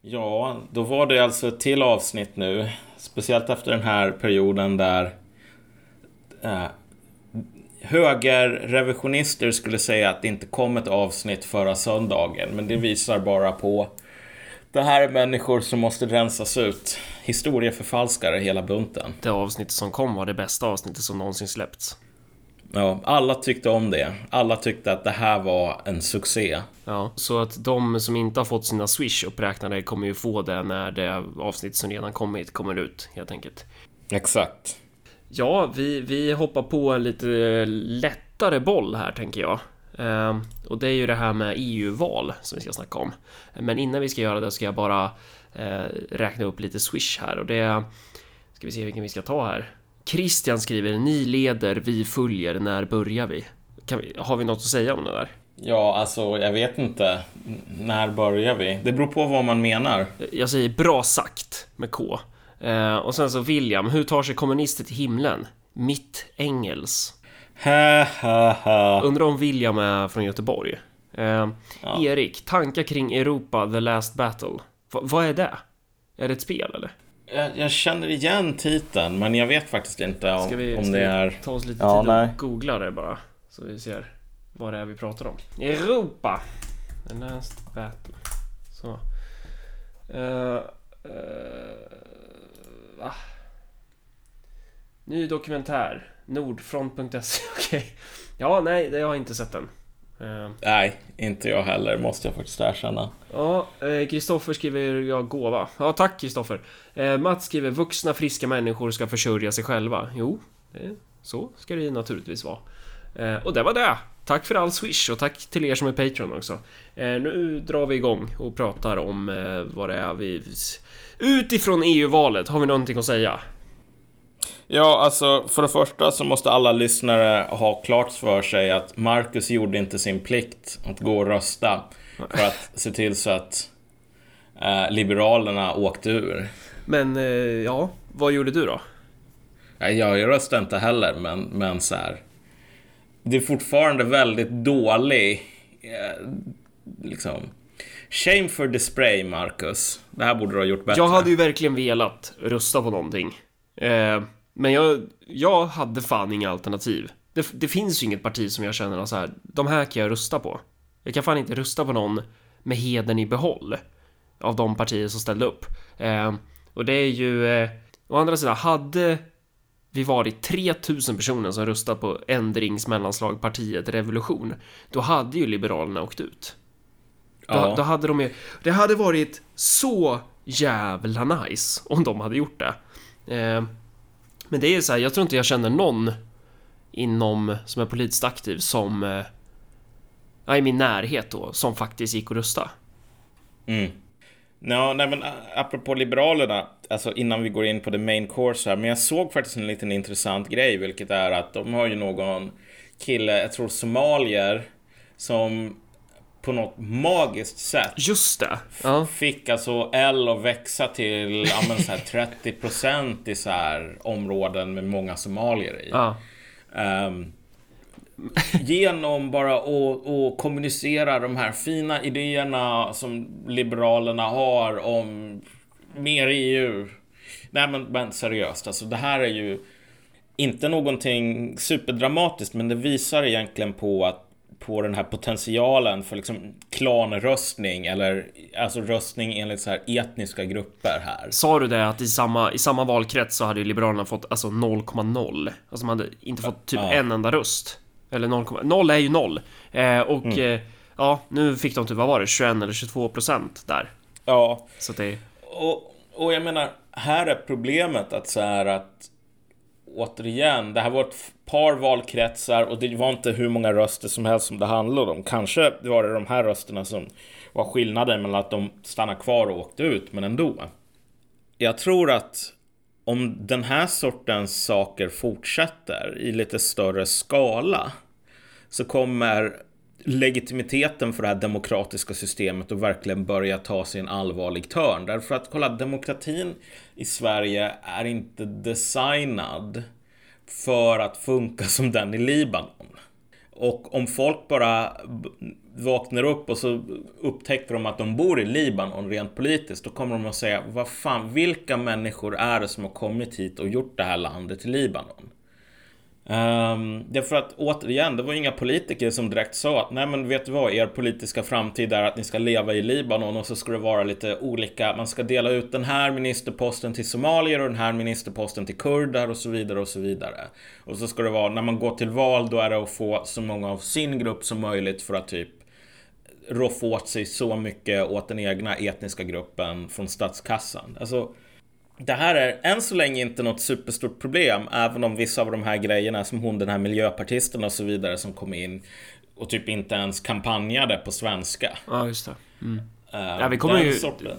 Ja, då var det alltså ett till avsnitt nu. Speciellt efter den här perioden där eh, högerrevisionister skulle säga att det inte kom ett avsnitt förra söndagen. Men det visar bara på det här är människor som måste rensas ut. Historieförfalskare hela bunten. Det avsnittet som kom var det bästa avsnittet som någonsin släppts. Ja, alla tyckte om det. Alla tyckte att det här var en succé. Ja, så att de som inte har fått sina Swish uppräknade kommer ju få det när det avsnitt som redan kommit kommer ut, helt enkelt. Exakt. Ja, vi, vi hoppar på en lite lättare boll här, tänker jag. Eh, och det är ju det här med EU-val som vi ska snacka om. Men innan vi ska göra det ska jag bara eh, räkna upp lite Swish här och det ska vi se vilken vi ska ta här. Christian skriver Ni leder, vi följer, när börjar vi? vi har vi något att säga om det där? Ja, alltså jag vet inte. När börjar vi? Det beror på vad man menar. Jag säger bra sagt med K. Eh, och sen så William, hur tar sig kommunister till himlen? Mitt Engels. Undrar om William är från Göteborg. Eh, ja. Erik, tankar kring Europa, The Last Battle. V vad är det? Är det ett spel eller? Jag, jag, känner igen titeln, men jag vet faktiskt inte om, ska vi, om det är... ta oss lite ja, tid nej. och googla det bara? Så vi ser vad det är vi pratar om. Europa! The last battle. Så. Uh, uh, va? Ny dokumentär. Nordfront.se. Okej. Okay. Ja, nej, jag har inte sett den. Uh. Nej, inte jag heller, måste jag faktiskt erkänna. Ja, Kristoffer skriver jag gåva. Ja, tack Kristoffer. Eh, Mats skriver vuxna friska människor ska försörja sig själva. Jo, så ska det ju naturligtvis vara. Eh, och det var det. Tack för all swish och tack till er som är Patreon också. Eh, nu drar vi igång och pratar om eh, vad det är vi... Utifrån EU-valet, har vi någonting att säga? Ja, alltså för det första så måste alla lyssnare ha klart för sig att Marcus gjorde inte sin plikt att gå och rösta för att se till så att eh, Liberalerna åkte ur. Men, eh, ja, vad gjorde du då? Jag röstade inte heller, men, men så här det är fortfarande väldigt dålig, eh, liksom, Shame for display, Marcus. Det här borde du ha gjort bättre. Jag hade ju verkligen velat rösta på någonting. Eh, men jag, jag hade fan inga alternativ. Det, det, finns ju inget parti som jag känner så här, de här kan jag rösta på. Jag kan fan inte rösta på någon med heden i behåll. Av de partier som ställde upp. Eh, och det är ju... Eh, å andra sidan, hade vi varit 3000 personer som röstat på ändringsmellanslagpartiet Revolution, då hade ju Liberalerna åkt ut. Då, ja. då hade de ju, det hade varit så jävla nice om de hade gjort det. Eh, men det är så här, jag tror inte jag känner någon inom, som är politiskt aktiv som, eh, Ja, i min närhet då, som faktiskt gick och rösta. Mm. Ja, nej men eh, apropå Liberalerna, alltså innan vi går in på the main course här, men jag såg faktiskt en liten intressant grej, vilket är att de har ju någon kille, jag tror somalier, som på något magiskt sätt Just det. Ja. Fick alltså L att växa till ja, men så här 30% i så här områden med många somalier i. Ja. Um, genom bara att, att kommunicera de här fina idéerna som Liberalerna har om mer EU. Nej men, men seriöst, alltså det här är ju inte någonting superdramatiskt men det visar egentligen på att på den här potentialen för liksom klanröstning eller alltså röstning enligt så här etniska grupper här. Sa du det att i samma, i samma valkrets så hade Liberalerna fått alltså 0,0? Alltså man hade inte fått typ ja. en enda röst. Eller 0, 0 är ju 0. Eh, och mm. eh, ja, nu fick de typ, vad var det, 21 eller 22 procent där. Ja. Så det... Och, och jag menar, här är problemet att så här att återigen, det här var ett par valkretsar och det var inte hur många röster som helst som det handlade om. Kanske var det de här rösterna som var skillnaden mellan att de stannade kvar och åkte ut, men ändå. Jag tror att om den här sortens saker fortsätter i lite större skala så kommer legitimiteten för det här demokratiska systemet och verkligen börja ta sig en allvarlig törn. Därför att kolla, demokratin i Sverige är inte designad för att funka som den i Libanon. Och om folk bara vaknar upp och så upptäcker de att de bor i Libanon rent politiskt. Då kommer de att säga, vad fan, vilka människor är det som har kommit hit och gjort det här landet till Libanon? Ehm, um, därför att återigen, det var ju inga politiker som direkt sa att nej men vet du vad, er politiska framtid är att ni ska leva i Libanon och så ska det vara lite olika, man ska dela ut den här ministerposten till somalier och den här ministerposten till kurder och så vidare och så vidare. Och så ska det vara, när man går till val då är det att få så många av sin grupp som möjligt för att typ roffa åt sig så mycket åt den egna etniska gruppen från statskassan. Alltså det här är än så länge inte något superstort problem, även om vissa av de här grejerna som hon, den här miljöpartisten och så vidare som kom in och typ inte ens kampanjade på svenska. Ja, just det. Mm. Uh, ja, vi, kommer ju,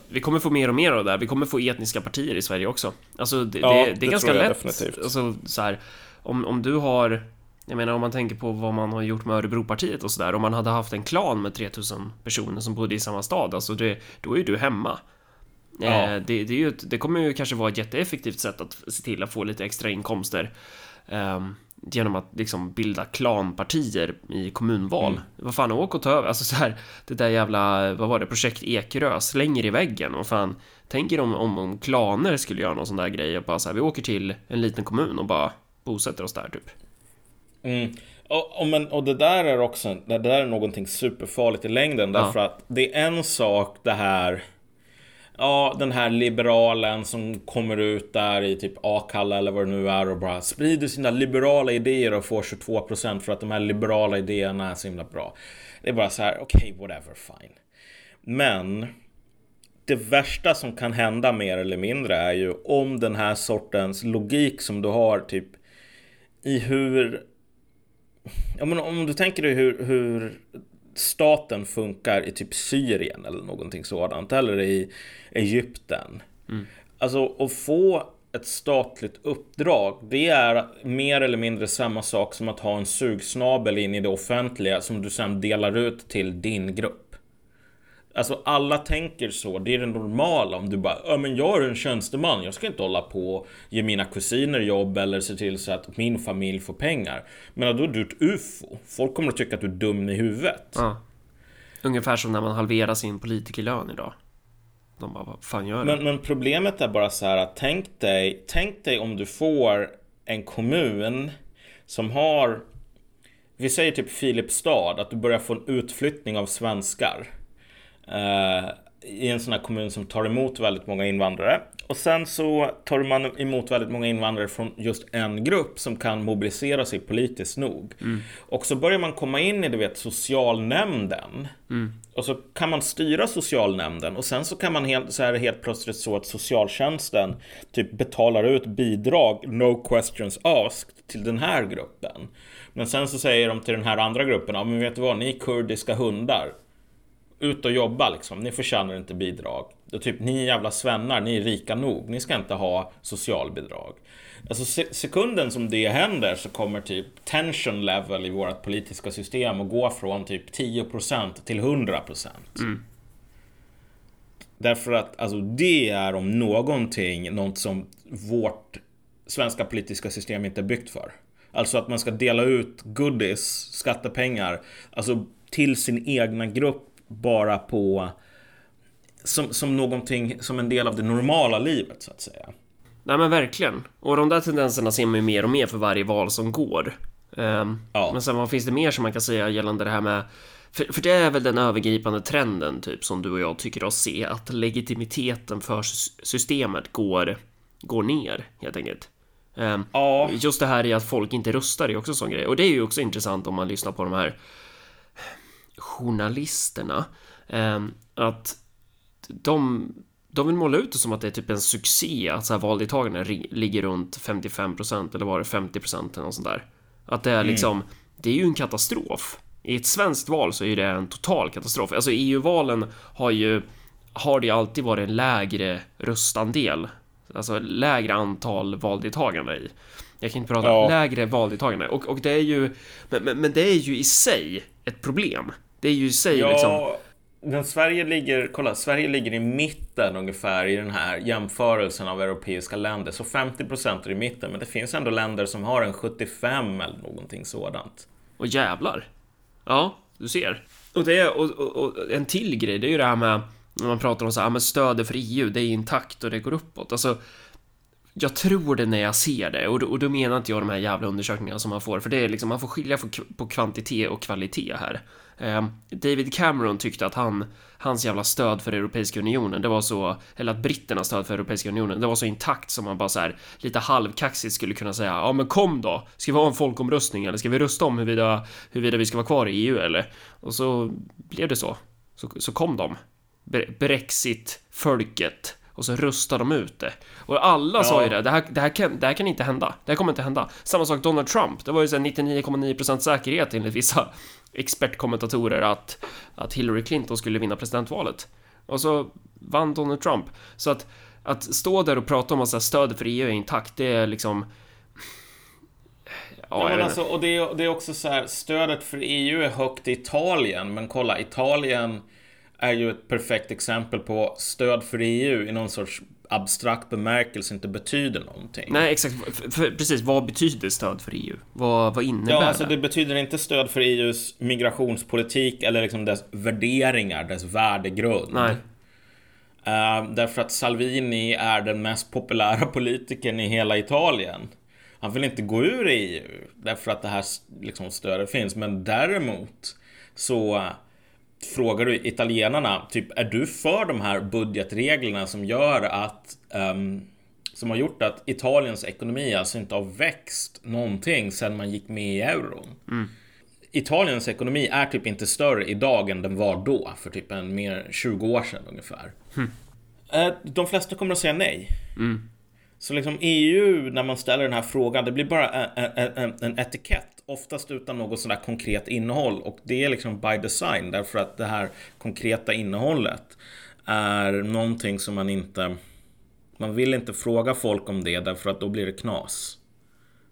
vi kommer få mer och mer av det här. Vi kommer få etniska partier i Sverige också. Alltså, det, ja, det, det är det ganska lätt. Definitivt. Alltså, så här, om, om du har... Jag menar om man tänker på vad man har gjort med Örebropartiet och sådär. Om man hade haft en klan med 3000 personer som bodde i samma stad, alltså det, då är ju du hemma. Ja. Eh, det, det, är ju ett, det kommer ju kanske vara ett jätteeffektivt sätt att se till att få lite extra inkomster. Um, genom att liksom bilda klanpartier i kommunval. Mm. Vad fan, åk och ta över. Alltså så här, det där jävla, vad var det, projekt Ekerö slänger i väggen. Och fan, tänk er om, om, om klaner skulle göra någon sån där grej och bara så här, vi åker till en liten kommun och bara bosätter oss där typ. Mm. Och, och, men, och det där är också, det där är någonting superfarligt i längden därför ja. att det är en sak det här ja, den här liberalen som kommer ut där i typ Akalla eller vad det nu är och bara sprider sina liberala idéer och får 22% för att de här liberala idéerna är så himla bra. Det är bara så här, okej, okay, whatever, fine. Men det värsta som kan hända mer eller mindre är ju om den här sortens logik som du har typ i hur Ja, men om du tänker dig hur, hur staten funkar i typ Syrien eller någonting sådant. Eller i Egypten. Mm. Alltså att få ett statligt uppdrag, det är mer eller mindre samma sak som att ha en sugsnabel in i det offentliga som du sen delar ut till din grupp. Alltså alla tänker så, det är det normala. Om du bara, ja men jag är en tjänsteman, jag ska inte hålla på och ge mina kusiner jobb eller se till så att min familj får pengar. Men då är du ett UFO. Folk kommer att tycka att du är dum i huvudet. Ja. Ungefär som när man halverar sin politikerlön idag. De bara, vad fan gör du? Men, men problemet är bara så här att tänk dig, tänk dig om du får en kommun som har vi säger typ Filipstad, att du börjar få en utflyttning av svenskar. Eh, I en sån här kommun som tar emot väldigt många invandrare. Och sen så tar man emot väldigt många invandrare från just en grupp som kan mobilisera sig politiskt nog. Mm. Och så börjar man komma in i, du vet, socialnämnden. Mm. Och så kan man styra socialnämnden och sen så kan man helt, så är det helt plötsligt så att socialtjänsten typ betalar ut bidrag, no questions asked, till den här gruppen. Men sen så säger de till den här andra gruppen, ja men vet du vad, ni är kurdiska hundar ut och jobba liksom. Ni förtjänar inte bidrag. Och typ, ni är jävla svennar, ni är rika nog. Ni ska inte ha socialbidrag. Alltså sekunden som det händer så kommer typ tension level i vårt politiska system att gå från typ 10% till 100%. Mm. Därför att alltså det är om någonting något som vårt svenska politiska system inte är byggt för. Alltså att man ska dela ut goodies, skattepengar, alltså till sin egna grupp bara på som, som någonting, som en del av det normala livet så att säga. Nej men verkligen. Och de där tendenserna ser man ju mer och mer för varje val som går. Um, ja. Men sen vad finns det mer som man kan säga gällande det här med för, för det är väl den övergripande trenden typ som du och jag tycker oss se att legitimiteten för systemet går, går ner helt enkelt. Um, ja. Just det här i att folk inte röstar är också en sån grej och det är ju också intressant om man lyssnar på de här journalisterna. Um, att de, de vill måla ut det som att det är typ en succé att så här valdeltagandet ligger runt 55% eller var det 50% eller något sånt där. Att det är mm. liksom, mm. det är ju en katastrof. I ett svenskt val så är det en total katastrof. Alltså EU-valen har ju, har det alltid varit en lägre röstandel. Alltså lägre antal valdeltagande i. Jag kan inte prata ja. lägre valdeltagande och, och det är ju, men, men, men, det är ju i sig ett problem. Det är ju i sig ja. liksom men Sverige ligger, kolla, Sverige ligger i mitten ungefär i den här jämförelsen av europeiska länder. Så 50% är i mitten, men det finns ändå länder som har en 75 eller någonting sådant. Och jävlar. Ja, du ser. Och, det, och, och, och, en till grej, det är ju det här med när man pratar om så här, men stödet för EU, det är intakt och det går uppåt. Alltså, jag tror det när jag ser det och då, och då menar inte jag de här jävla undersökningarna som man får, för det är liksom, man får skilja på kvantitet och kvalitet här. Eh, David Cameron tyckte att han, hans jävla stöd för Europeiska Unionen, det var så, eller att britternas stöd för Europeiska Unionen, det var så intakt som man bara så här lite halvkaxigt skulle kunna säga, ja men kom då, ska vi ha en folkomröstning eller ska vi rösta om huruvida, huruvida vi ska vara kvar i EU eller? Och så blev det så. Så, så kom de. Brexit-folket och så röstar de ut det. Och alla ja. sa ju det, det här, det, här kan, det här kan inte hända. Det här kommer inte hända. Samma sak Donald Trump, det var ju 99,9% säkerhet enligt vissa expertkommentatorer att, att Hillary Clinton skulle vinna presidentvalet. Och så vann Donald Trump. Så att, att stå där och prata om att stödet för EU är intakt, det är liksom... Ja, men alltså, och det är, det är också så här, stödet för EU är högt i Italien, men kolla, Italien är ju ett perfekt exempel på stöd för EU i någon sorts abstrakt bemärkelse inte betyder någonting. Nej, exakt. För, för, precis, vad betyder stöd för EU? Vad, vad innebär ja, alltså det? betyder inte stöd för EUs migrationspolitik eller liksom dess värderingar, dess värdegrund. Nej. Uh, därför att Salvini är den mest populära politikern i hela Italien. Han vill inte gå ur EU därför att det här liksom, stödet finns, men däremot så frågar du italienarna, typ är du för de här budgetreglerna som gör att um, som har gjort att Italiens ekonomi alltså inte har växt någonting sedan man gick med i euron. Mm. Italiens ekonomi är typ inte större idag än den var då, för typ en mer 20 år sedan ungefär. Mm. De flesta kommer att säga nej. Mm. Så liksom EU, när man ställer den här frågan, det blir bara en, en, en etikett oftast utan något sådär konkret innehåll och det är liksom by design därför att det här konkreta innehållet är någonting som man inte man vill inte fråga folk om det därför att då blir det knas.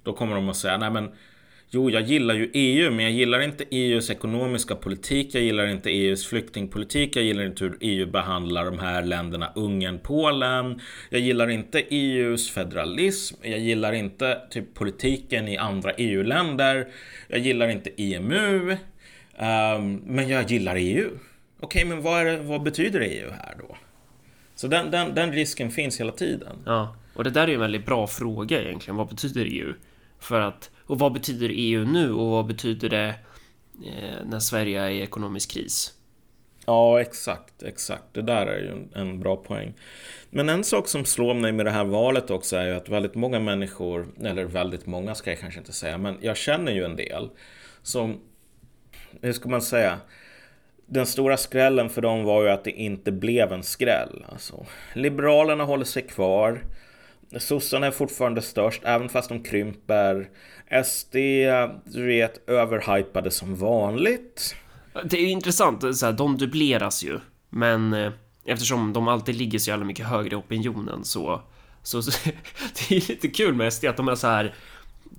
Då kommer de att säga nej men Jo, jag gillar ju EU, men jag gillar inte EUs ekonomiska politik. Jag gillar inte EUs flyktingpolitik. Jag gillar inte hur EU behandlar de här länderna, Ungern, Polen. Jag gillar inte EUs federalism. Jag gillar inte typ politiken i andra EU-länder. Jag gillar inte EMU. Um, ehm, men jag gillar EU. Okej, okay, men vad, det, vad, betyder EU här då? Så den, den, den risken finns hela tiden. Ja, och det där är ju en väldigt bra fråga egentligen. Vad betyder EU? För att och vad betyder EU nu och vad betyder det eh, när Sverige är i ekonomisk kris? Ja, exakt, exakt. Det där är ju en, en, bra poäng. Men en sak som slår mig med det här valet också är ju att väldigt många människor, eller väldigt många ska jag kanske inte säga, men jag känner ju en del som, hur ska man säga, den stora skrällen för dem var ju att det inte blev en skräll. Alltså, Liberalerna håller sig kvar. Sossarna är fortfarande störst, även fast de krymper. SD, du vet, överhypade som vanligt. Det är intressant, så här, de dubbleras ju. Men eh, eftersom de alltid ligger så jävla mycket högre i opinionen så... Så, så det är lite kul med SD att de är så här...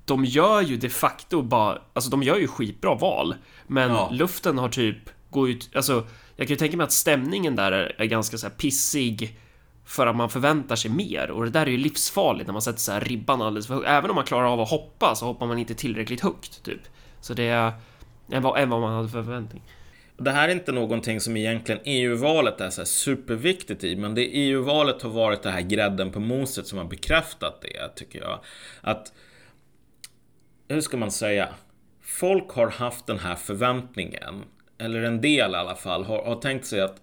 De gör ju de facto bara... Alltså de gör ju skitbra val. Men ja. luften har typ gått ut... Alltså, jag kan ju tänka mig att stämningen där är, är ganska så här pissig för att man förväntar sig mer och det där är ju livsfarligt när man sätter så här ribban alldeles för högt. Även om man klarar av att hoppa så hoppar man inte tillräckligt högt typ. Så det är än vad, än vad man hade för förväntning. Det här är inte någonting som egentligen EU-valet är så superviktigt i, men det EU-valet har varit det här grädden på moset som har bekräftat det, tycker jag. Att, hur ska man säga? Folk har haft den här förväntningen, eller en del i alla fall, har, har tänkt sig att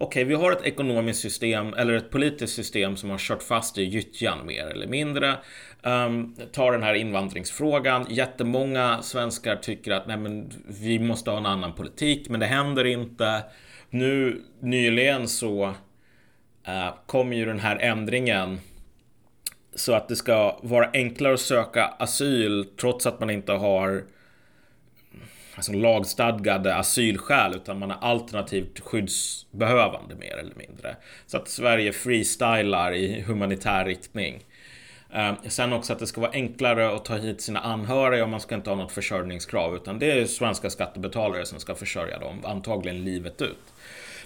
okej, vi har ett ekonomiskt system eller ett politiskt system som har kört fast i gyttjan mer eller mindre. Ehm, um, ta den här invandringsfrågan. Jättemånga svenskar tycker att nej, men vi måste ha en annan politik, men det händer inte. Nu nyligen så uh, kom ju den här ändringen så att det ska vara enklare att söka asyl trots att man inte har alltså lagstadgade asylskäl utan man är alternativt skyddsbehövande mer eller mindre. Så att Sverige freestylar i humanitär riktning. Ehm, sen också att det ska vara enklare att ta hit sina anhöriga och man ska inte ha något försörjningskrav utan det är svenska skattebetalare som ska försörja dem, antagligen livet ut.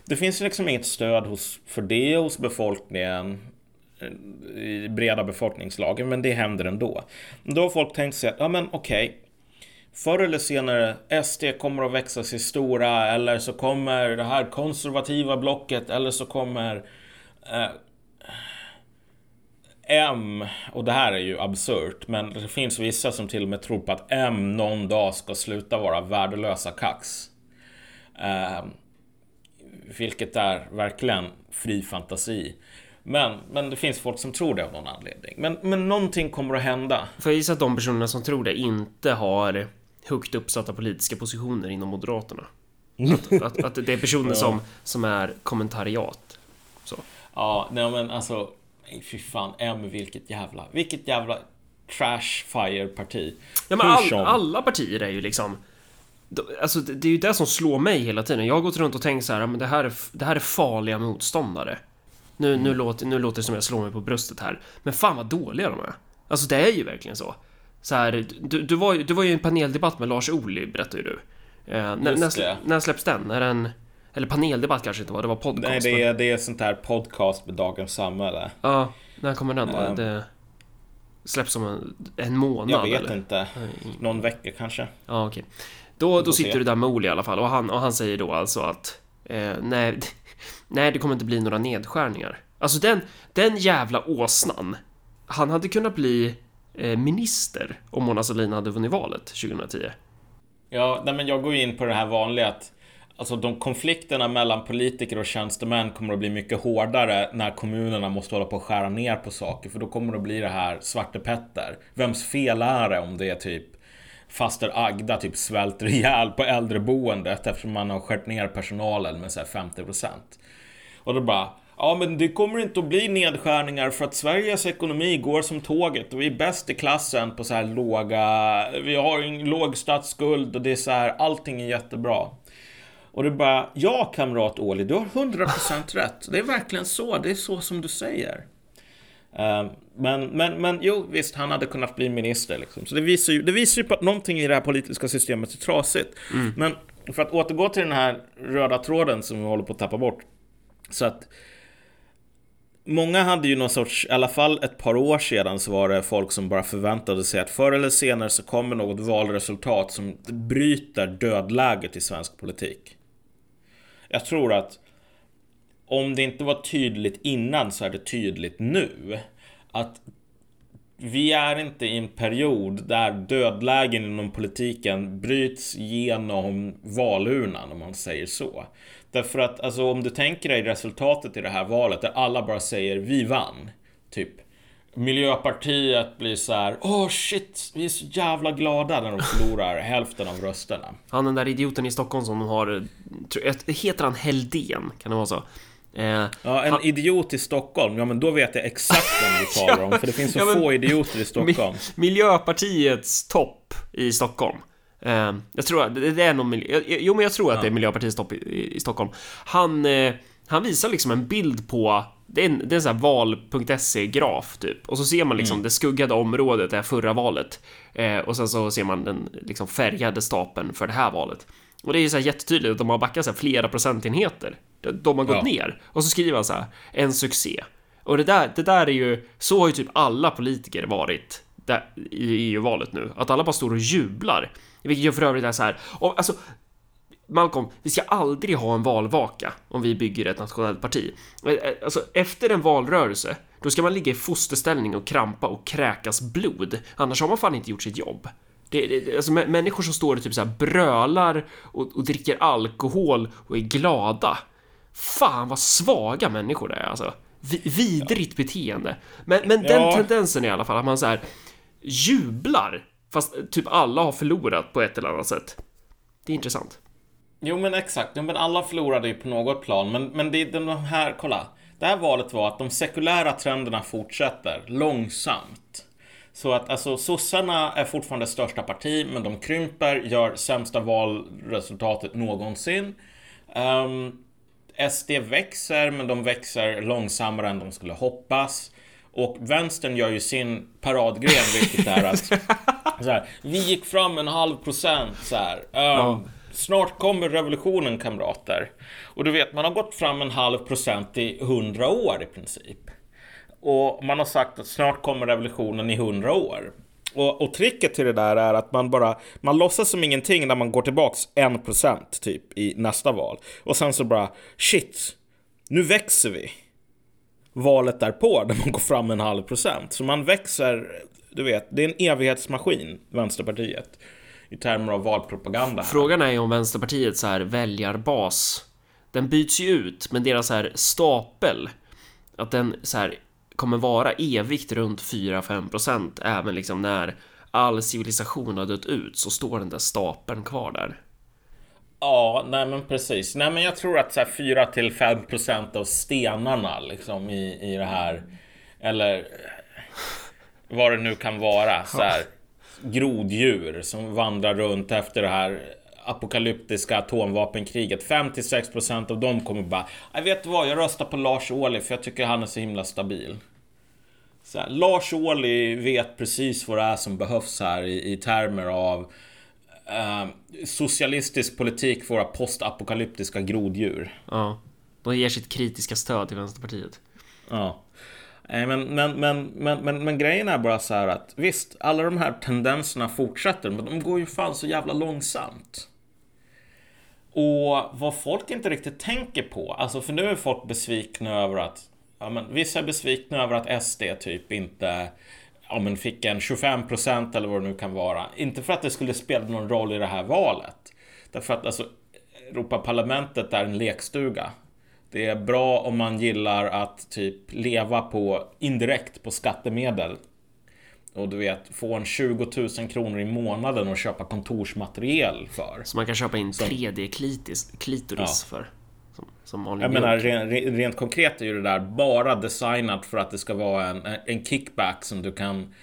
Det finns liksom inget stöd hos, för det hos befolkningen eh, i breda befolkningslagen, men det händer ändå. Då har folk tänkt sig att, ja men okej, okay, förr eller senare SD kommer att växa sig stora eller så kommer det här konservativa blocket eller så kommer eh, M, och det här är ju absurt, men det finns vissa som till och med tror på att M någon dag ska sluta vara värdelösa kax. Eh, vilket är verkligen fri fantasi. Men, men det finns folk som tror det av någon anledning. Men, men någonting kommer att hända. Får jag gissa att de personerna som tror det inte har högt uppsatta politiska positioner inom Moderaterna? Att, att, att det är personer som, som är kommentariat. Så. Ja, nej men alltså fy fan, M vilket jävla, vilket jävla trash fire parti. Ja men all, alla partier är ju liksom Alltså det är ju det som slår mig hela tiden. Jag har gått runt och tänkt så här, men det här är, det här är farliga motståndare. Nu, nu, mm. låter, nu låter det som jag slår mig på bröstet här. Men fan vad dåliga de är. Alltså det är ju verkligen så. Så här, du, du, var, du var ju i en paneldebatt med Lars Ohly, berättade ju du. Eh, när, när, när släpps den? Är den... Eller paneldebatt kanske inte var, det var podcast. Nej, det är, det är sånt här podcast med Dagens Samhälle. Ja, när kommer den då? Um, det släpps om en, en månad? Jag vet eller? inte. Någon vecka kanske. Ja, okej. Okay. Då, då sitter se. du där med Oli i alla fall och han, och han säger då alltså att eh, nej, nej, det kommer inte bli några nedskärningar. Alltså den, den jävla åsnan. Han hade kunnat bli Eh, minister om Mona Sahlin hade vunnit valet 2010. Ja, nej, men jag går in på det här vanliga att Alltså de konflikterna mellan politiker och tjänstemän kommer att bli mycket hårdare när kommunerna måste hålla på att skära ner på saker. För då kommer det att bli det här Svarte Petter. Vems fel är det om det är typ faster Agda typ svälter ihjäl på äldreboendet eftersom man har skärt ner personalen med så 50%. Och då bara, ja men det kommer inte att bli nedskärningar för att Sveriges ekonomi går som tåget och vi är bäst i klassen på så här låga, vi har en låg statsskuld och det är så här, allting är jättebra. Och det bara, ja kamrat Åli, du har 100% rätt. Det är verkligen så, det är så som du säger. Uh, men, men, men jo, visst, han hade kunnat bli minister. Liksom. Så det visar, ju, det visar ju på att någonting i det här politiska systemet är trasigt. Mm. Men för att återgå till den här röda tråden som vi håller på att tappa bort. Så att Många hade ju någon sorts, i alla fall ett par år sedan så var det folk som bara förväntade sig att förr eller senare så kommer något valresultat som bryter dödläget i svensk politik. Jag tror att om det inte var tydligt innan så är det tydligt nu. Att vi är inte i en period där dödlägen inom politiken bryts genom valurnan om man säger så. Därför att alltså, om du tänker dig resultatet i det här valet där alla bara säger vi vann. Typ Miljöpartiet blir så här, åh oh shit, vi är så jävla glada när de förlorar hälften av rösterna. Han den där idioten i Stockholm som de har, heter han Heldén? Kan det vara så? Eh, ja, en han... idiot i Stockholm, ja men då vet jag exakt vem du talar om, för det finns så ja, men... få idioter i Stockholm. Miljöpartiets topp i Stockholm. Eh, jag tror att det är någon. Jo, men jag tror att det är Miljöpartiets topp i, i Stockholm. Han, eh, han visar liksom en bild på det är en, det är en sån här val.se-graf typ. Och så ser man liksom mm. det skuggade området, det här förra valet. Eh, och sen så ser man den liksom färgade stapeln för det här valet. Och det är ju så här jättetydligt att de har backat så här flera procentenheter. De har gått ja. ner. Och så skriver han så här, en succé. Och det där, det där är ju, så har ju typ alla politiker varit där, i EU-valet nu. Att alla bara står och jublar. Vilket jag för övrigt är så här, och alltså Malcolm, vi ska aldrig ha en valvaka om vi bygger ett nationellt parti. Eh, eh, alltså, efter en valrörelse, då ska man ligga i fosterställning och krampa och kräkas blod. Annars har man fan inte gjort sitt jobb. Det, det, alltså, människor som står och typ så här brölar och, och dricker alkohol och är glada. Fan vad svaga människor det är alltså. Vidrigt beteende. Men, men den ja. tendensen i alla fall, att man så här jublar fast eh, typ alla har förlorat på ett eller annat sätt. Det är intressant. Jo men exakt, Jo, men alla förlorade ju på något plan. Men, men det är de här, kolla. Det här valet var att de sekulära trenderna fortsätter långsamt. Så att alltså sossarna är fortfarande största parti, men de krymper, gör sämsta valresultatet någonsin. Ehm, um, SD växer, men de växer långsammare än de skulle hoppas. Och vänstern gör ju sin paradgren, vilket är att så här, vi gick fram en halv procent så här. Um, ja. Snart kommer revolutionen kamrater. Och du vet, man har gått fram en halv procent i hundra år i princip. Och man har sagt att snart kommer revolutionen i hundra år. Och, och tricket till det där är att man bara, man låtsas som ingenting när man går tillbaks 1% typ i nästa val. Och sen så bara, shit, nu växer vi. Valet därpå, där man går fram en halv procent. Så man växer, du vet, det är en evighetsmaskin, Vänsterpartiet. I termer av valpropaganda. Här. Frågan är ju om Vänsterpartiets så här väljarbas, den byts ju ut, men deras så här stapel, att den så här kommer vara evigt runt 4-5% även liksom när all civilisation har dött ut så står den där stapeln kvar där. Ja, nej men precis. Nej men jag tror att så här 4 till 5 procent av stenarna liksom i, i det här eller vad det nu kan vara så här groddjur som vandrar runt efter det här apokalyptiska atomvapenkriget. 5 till 6 procent av dem kommer bara Jag vet vad, jag röstar på Lars Ohly för jag tycker han är så himla stabil. Så här, Lars Ohly vet precis vad det är som behövs här i, i termer av eh, socialistisk politik för våra postapokalyptiska groddjur. Ja, de ger sitt kritiska stöd till Vänsterpartiet. Ja. Men, men, men, men, men, men grejen är bara så här att visst, alla de här tendenserna fortsätter, men de går ju fan så jävla långsamt. Och vad folk inte riktigt tänker på, alltså för nu är folk besvikna över att, ja men vissa är besvikna över att SD typ inte ja, men fick en 25 procent eller vad det nu kan vara. Inte för att det skulle spela någon roll i det här valet. Därför att alltså, Europaparlamentet är en lekstuga. Det är bra om man gillar att typ leva på indirekt på skattemedel. Och du vet, få en 20 000 kronor i månaden och köpa kontorsmateriel för. Så man kan köpa in 3D-klitoris ja. för. Som, som jag menar, rent, rent konkret är ju det där bara designat för att det ska vara en, en kickback som du kan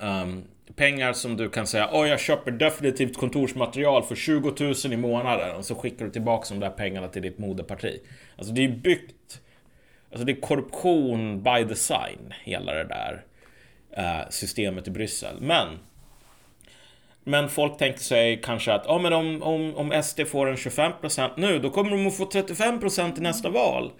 um, pengar som du kan säga Åh, jag köper definitivt kontorsmaterial för 20 000 i månaden och så skickar du tillbaka de där pengarna till ditt moderparti. Alltså det är byggt Alltså det är korruption by design, hela det där uh, systemet i Bryssel. Men men folk tänkte sig kanske att ah, men om, om, om SD får en 25% nu, då kommer de att få 35% i nästa val.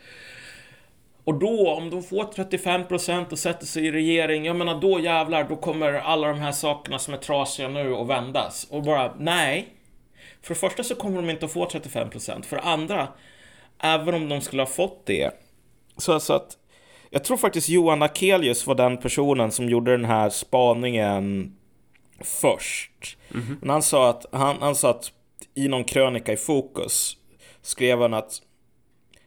Och då, om de får 35% och sätter sig i regering, jag menar då jävlar, då kommer alla de här sakerna som är trasiga nu att vändas. Och bara, nej. För det första så kommer de inte att få 35%. För det andra, även om de skulle ha fått det, så alltså att jag tror faktiskt Johan Akelius var den personen som gjorde den här spaningen först. Mm -hmm. Men han sa att, han, han sa att i någon krönika i Fokus skrev han att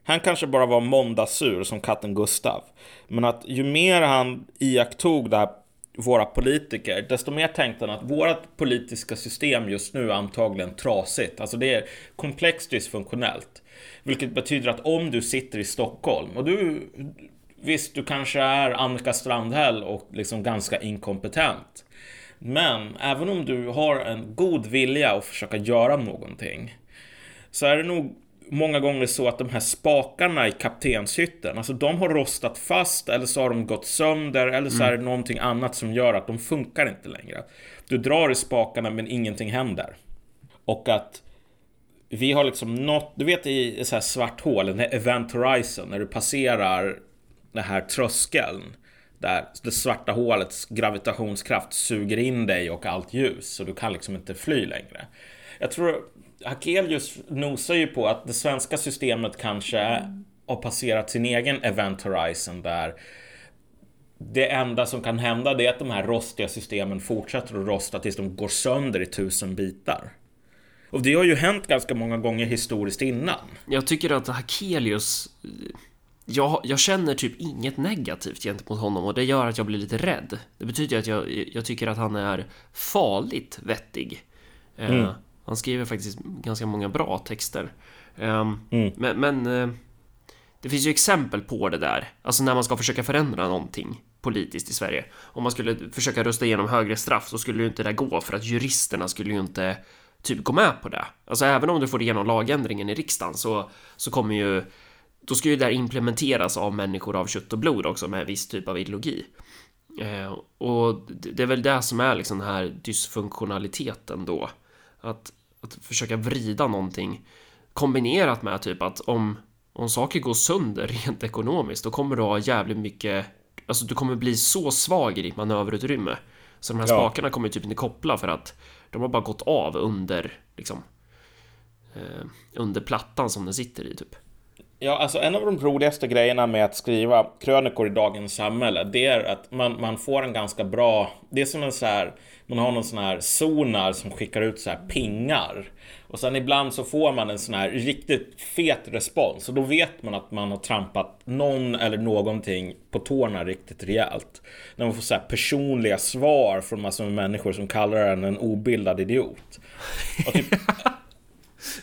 han kanske bara var måndagssur som katten Gustav. Men att ju mer han iakttog det här, våra politiker, desto mer tänkte han att vårt politiska system just nu är antagligen trasigt. Alltså det är komplext dysfunktionellt. Vilket betyder att om du sitter i Stockholm och du Visst, du kanske är Annika Strandhäll och liksom ganska inkompetent. Men även om du har en god vilja att försöka göra någonting så är det nog många gånger så att de här spakarna i kaptenshytten, alltså de har rostat fast eller så har de gått sönder eller så är det mm. någonting annat som gör att de funkar inte längre. Du drar i spakarna men ingenting händer. Och att vi har liksom nått, du vet i så här svart hål, den här event horizon, när du passerar den här tröskeln. Där det svarta hålets gravitationskraft suger in dig och allt ljus, så du kan liksom inte fly längre. Jag tror Hakelius nosar ju på att det svenska systemet kanske har passerat sin egen event horizon där det enda som kan hända det är att de här rostiga systemen fortsätter att rosta tills de går sönder i tusen bitar. Och det har ju hänt ganska många gånger historiskt innan. Jag tycker att Hakelius jag, jag, känner typ inget negativt gentemot honom och det gör att jag blir lite rädd. Det betyder att jag, jag tycker att han är farligt vettig. Eh, mm. Uh, han skriver faktiskt ganska många bra texter. Um, mm. Men, men uh, det finns ju exempel på det där, alltså när man ska försöka förändra någonting politiskt i Sverige. Om man skulle försöka rösta igenom högre straff så skulle ju inte det gå för att juristerna skulle ju inte typ gå med på det. Alltså även om du får igenom lagändringen i riksdagen så, så kommer ju då ska ju det där implementeras av människor av kött och blod också med viss typ av ideologi. Eh, och det är väl det som är liksom den här dysfunktionaliteten då. Att, att försöka vrida någonting kombinerat med typ att om, om saker går sönder rent ekonomiskt då kommer du ha jävligt mycket, alltså du kommer bli så svag i ditt manöverutrymme Så de här Ja. spakarna kommer typ inte koppla för att de har bara gått av under, liksom, eh, under plattan som den sitter i typ. Ja, alltså en av de roligaste grejerna med att skriva krönikor i dagens samhälle, det är att man, man får en ganska bra... Det är som en så här... Man har någon sån här sonar som skickar ut så här pingar. Och sen ibland så får man en sån här riktigt fet respons. Och då vet man att man har trampat någon eller någonting på tårna riktigt rejält. När man får så här personliga svar från massor med människor som kallar en en obildad idiot. Och typ,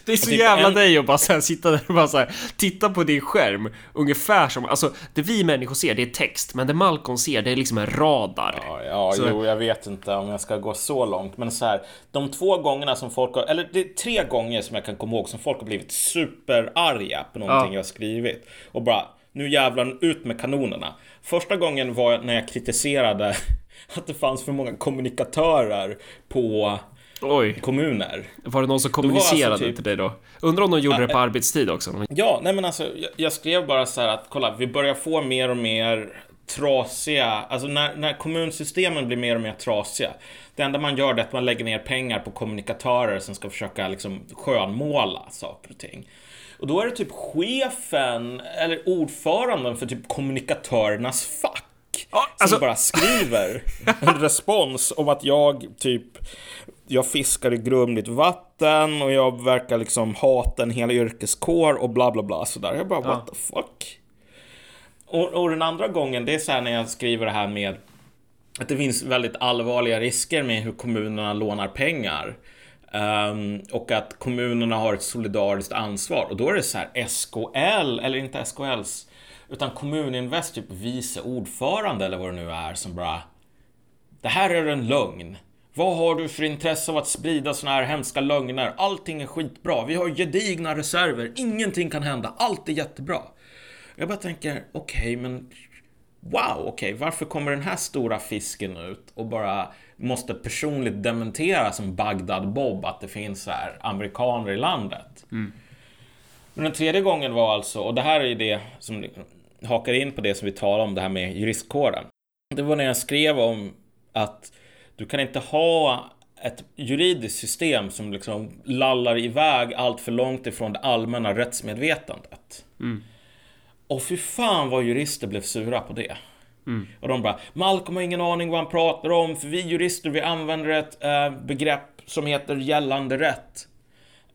Det är så typ jävla en- dig att bara så här, sitta där och bara så här, titta på din skärm ungefär som, alltså det vi människor ser det är text, men det Malcolm ser det är liksom en radar. Ja, ja Så- jo, jag vet inte om jag ska gå så långt, men så här, de två gångerna som folk har, eller det är tre gånger som jag kan komma ihåg som folk har blivit superarga på någonting Ja. jag har skrivit och bara nu jävlar ut med kanonerna. Första gången var när jag kritiserade att det fanns för många kommunikatörer på Oj, kommuner. var det någon som var kommunicerade alltså typ- till dig då? Undrar om de gjorde det på arbetstid också? Ja, nej men alltså jag, jag skrev bara så här att kolla, vi börjar få mer och mer trasiga, alltså när, när kommunsystemen blir mer och mer trasiga. Det enda man gör det är att man lägger ner pengar på kommunikatörer som ska försöka liksom skönmåla saker och ting. Och då är det typ chefen eller ordföranden för typ kommunikatörernas fack. Ja, alltså- Som bara skriver en respons om att jag typ jag fiskar i grumligt vatten och jag verkar liksom hata en hel yrkeskår och bla bla bla sådär. Jag bara what the fuck? Och, och den andra gången, det är så här när jag skriver det här med att det finns väldigt allvarliga risker med hur kommunerna lånar pengar. Ehm, och att kommunerna har ett solidariskt ansvar. Och då är det så här SKL, eller inte SKLs, utan Kommuninvest, typ vice ordförande eller vad det nu är, som bara Det här är en lögn. Vad har du för intresse av att sprida såna här hemska lögner? Allting är skitbra. Vi har gedigna reserver. Ingenting kan hända. Allt är jättebra. Jag bara tänker, okej, men Wow, okej, varför kommer den här stora fisken ut och bara måste personligt dementera som Bagdad Bob att det finns så här amerikaner i landet? Men den tredje gången var alltså, och det här är ju det som hakar in på det som vi talade om, det här med juristkåren. Det var när jag skrev om att du kan inte ha ett juridiskt system som liksom lallar iväg allt för långt ifrån det allmänna rättsmedvetandet. Och fy fan vad jurister blev sura på det. Och de bara, Malcolm har ingen aning vad han pratar om, för vi jurister vi använder ett eh, begrepp som heter gällande rätt.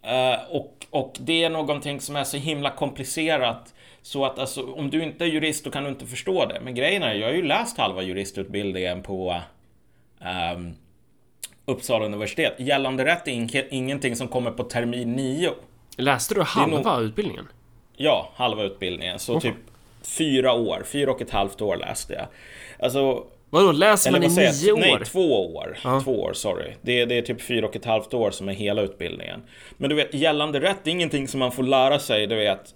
Eh, och, och det är någonting som är så himla komplicerat så att alltså, om du inte är jurist då kan du inte förstå det. Men grejen är, jag har ju läst halva juristutbildningen på ehm, Uppsala universitet. Gällande rätt är ing- ingenting som kommer på termin 9. Läste du halva nog- utbildningen? Ja, halva utbildningen. Så Åh. typ fyra år, fyra och ett halvt år läste jag. Alltså, Vadå, läser man i nio jag? Nej, år? två år. Ja. Två år, sorry. Det är, det är typ fyra och ett halvt år som är hela utbildningen. Men du vet, gällande rätt är ingenting som man får lära sig, du vet,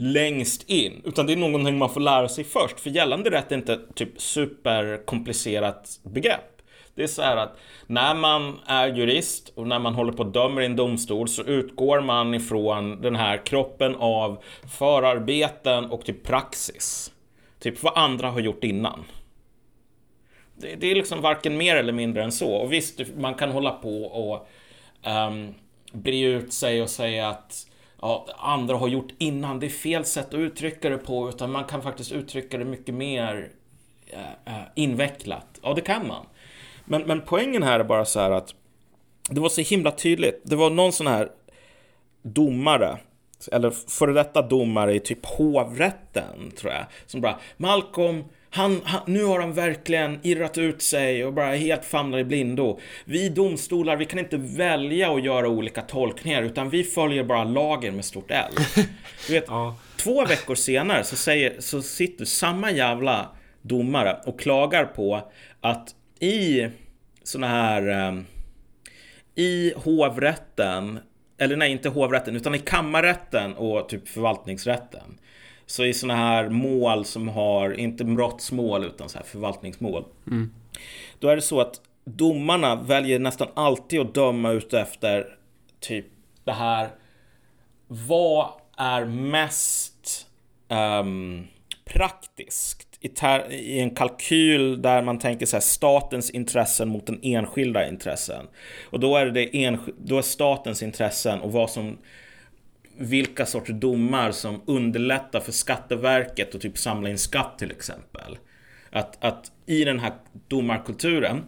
längst in. Utan det är någonting man får lära sig först. För gällande rätt är inte typ superkomplicerat begrepp. Det är så här att när man är jurist och när man håller på och dömer i en domstol så utgår man ifrån den här kroppen av förarbeten och typ praxis. Typ vad andra har gjort innan. Det, det är liksom varken mer eller mindre än så. Och visst, man kan hålla på och um, bre ut sig och säga att ja, andra har gjort innan. Det är fel sätt att uttrycka det på, utan man kan faktiskt uttrycka det mycket mer eh, eh, invecklat. Ja, det kan man. Men, men poängen här är bara så här att det var så himla tydligt. Det var någon sån här domare, eller före detta domare i typ hovrätten, tror jag, som bara Malcolm, han, han, nu har han verkligen irrat ut sig och bara helt famlar i blindo. Vi domstolar, vi kan inte välja att göra olika tolkningar, utan vi följer bara lagen med stort L. Du vet, Ja. Två veckor senare så, säger, så sitter samma jävla domare och klagar på att i såna här eh, i hovrätten, eller nej inte hovrätten, utan i kammarrätten och typ förvaltningsrätten. Så i såna här mål som har, inte brottsmål utan så här förvaltningsmål. Då är det så att domarna väljer nästan alltid att döma ut efter typ det här. Vad är mest ehm, praktiskt i, ter, i en kalkyl där man tänker så här, statens intressen mot den enskilda intressen. Och då är det, det då är statens intressen och vad som vilka sorts domar som underlättar för Skatteverket att typ samla in skatt till exempel. Att, att i den här domarkulturen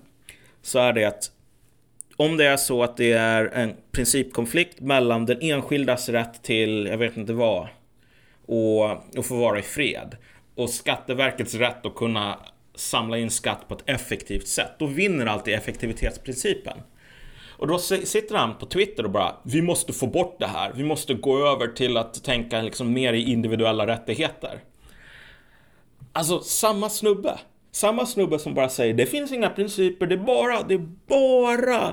så är det att om det är så att det är en principkonflikt mellan den enskildas rätt till, jag vet inte vad, och, och få vara i fred och Skatteverkets rätt att kunna samla in skatt på ett effektivt sätt. Då vinner alltid effektivitetsprincipen. Och då sitter han på Twitter och bara Vi måste få bort det här. Vi måste gå över till att tänka liksom mer i individuella rättigheter. Alltså samma snubbe. Samma snubbe som bara säger det finns inga principer, det är bara, det är bara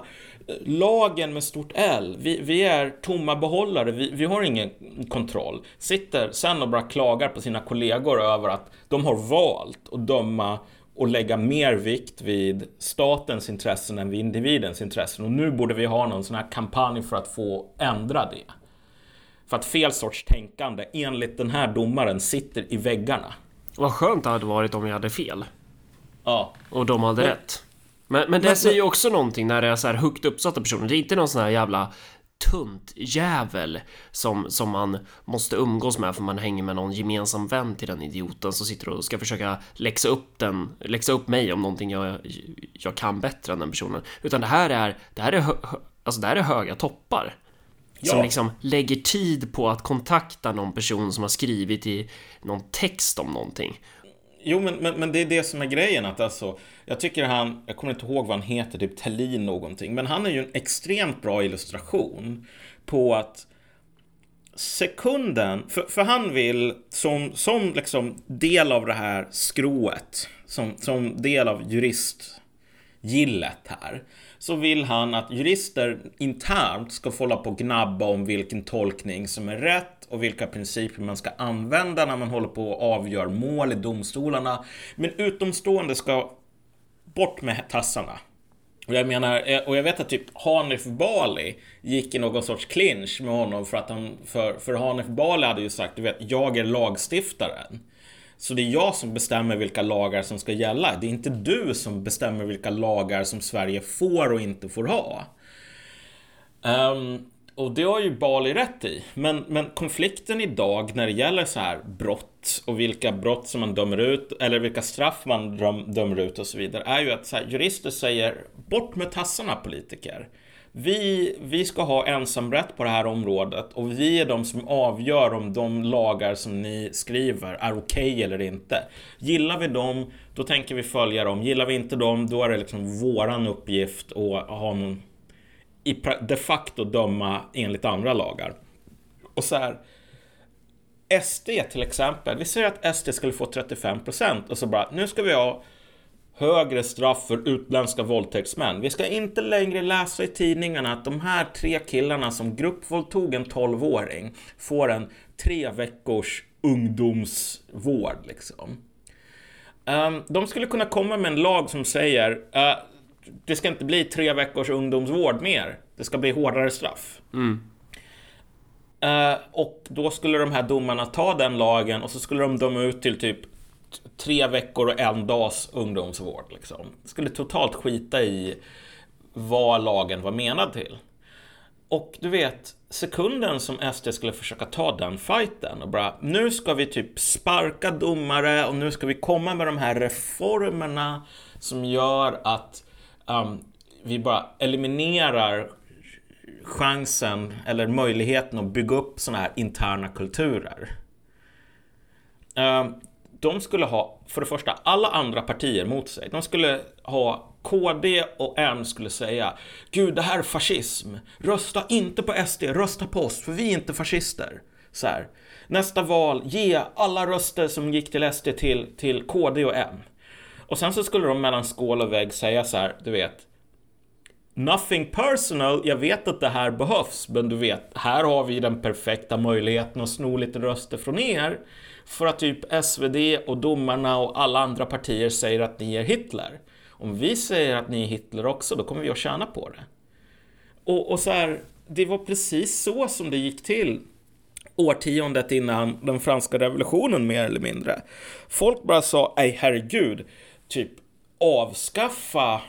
eh, lagen med stort L. Vi, vi är tomma behållare, vi, vi, har ingen kontroll. Sitter sen och bara klagar på sina kollegor över att de har valt att döma och lägga mer vikt vid statens intressen än vid individens intressen. Och nu borde vi ha någon sån här kampanj för att få ändra det. För att fel sorts tänkande, enligt den här domaren, sitter i väggarna. Vad skönt det hade varit om jag hade fel. Ja. Och de hade men, rätt. Men, men det men, säger ju också någonting när det är så här högt uppsatta personer. Det är inte någon sån här jävla tunt jävel som, som man måste umgås med för man hänger med någon gemensam vän till den idioten som sitter och ska försöka läxa upp den, läxa upp mig om någonting jag, jag kan bättre än den personen. Utan det här är, det här är, alltså det här är höga toppar. Ja. Som liksom lägger tid på att kontakta någon person som har skrivit i någon text om någonting. Jo, men, men, men, det är det som är grejen. Att alltså, jag tycker han, jag kommer inte ihåg vad han heter, typ Tellin någonting. Men han är ju en extremt bra illustration på att sekunden, för, för han vill som, som liksom del av det här skrået, som, som del av juristgillet här, så vill han att jurister internt ska få hålla på och gnabba om vilken tolkning som är rätt och vilka principer man ska använda när man håller på och avgör mål i domstolarna. Men utomstående ska bort med tassarna. Och jag menar, eh, och jag vet att typ Hanif Bali gick i någon sorts clinch med honom för att han, för, för Hanif Bali hade ju sagt, du vet, jag är lagstiftaren. Så det är jag som bestämmer vilka lagar som ska gälla. Det är inte du som bestämmer vilka lagar som Sverige får och inte får ha. Um, och det har ju Bali rätt i. Men, men konflikten idag när det gäller så här brott och vilka brott som man dömer ut eller vilka straff man dömer ut och så vidare är ju att så här, jurister säger bort med tassarna politiker. Vi, vi ska ha ensamrätt på det här området och vi är de som avgör om de lagar som ni skriver är okej okay eller inte. Gillar vi dem, då tänker vi följa dem. Gillar vi inte dem, då är det liksom våran uppgift att ha någon i de facto döma enligt andra lagar. Och så här, SD till exempel, vi säger att SD skulle få 35% och så bara, nu ska vi ha högre straff för utländska våldtäktsmän. Vi ska inte längre läsa i tidningarna att de här tre killarna som gruppvåldtog en 12-åring får en tre veckors ungdomsvård liksom. Um, de skulle kunna komma med en lag som säger uh, det ska inte bli tre veckors ungdomsvård mer. Det ska bli hårdare straff. Mm. Uh, och då skulle de här domarna ta den lagen och så skulle de döma ut till typ tre veckor och en dags ungdomsvård. Liksom. Skulle totalt skita i vad lagen var menad till. Och du vet, sekunden som SD skulle försöka ta den fighten och bara nu ska vi typ sparka domare och nu ska vi komma med de här reformerna som gör att um, vi bara eliminerar chansen eller möjligheten att bygga upp sådana här interna kulturer. Um, de skulle ha, för det första, alla andra partier mot sig. De skulle ha KD och M skulle säga Gud, det här är fascism. Rösta inte på SD, rösta på oss, för vi är inte fascister. Så här. Nästa val, ge alla röster som gick till SD till, till KD och M. Och sen så skulle de mellan skål och vägg säga så här, du vet. Nothing personal, jag vet att det här behövs, men du vet, här har vi den perfekta möjligheten att sno lite röster från er. För att typ SvD och domarna och alla andra partier säger att ni är Hitler. Om vi säger att ni är Hitler också, då kommer vi att tjäna på det. Och, och så här, det var precis så som det gick till årtiondet innan den franska revolutionen mer eller mindre. Folk bara sa, nej herregud, typ avskaffa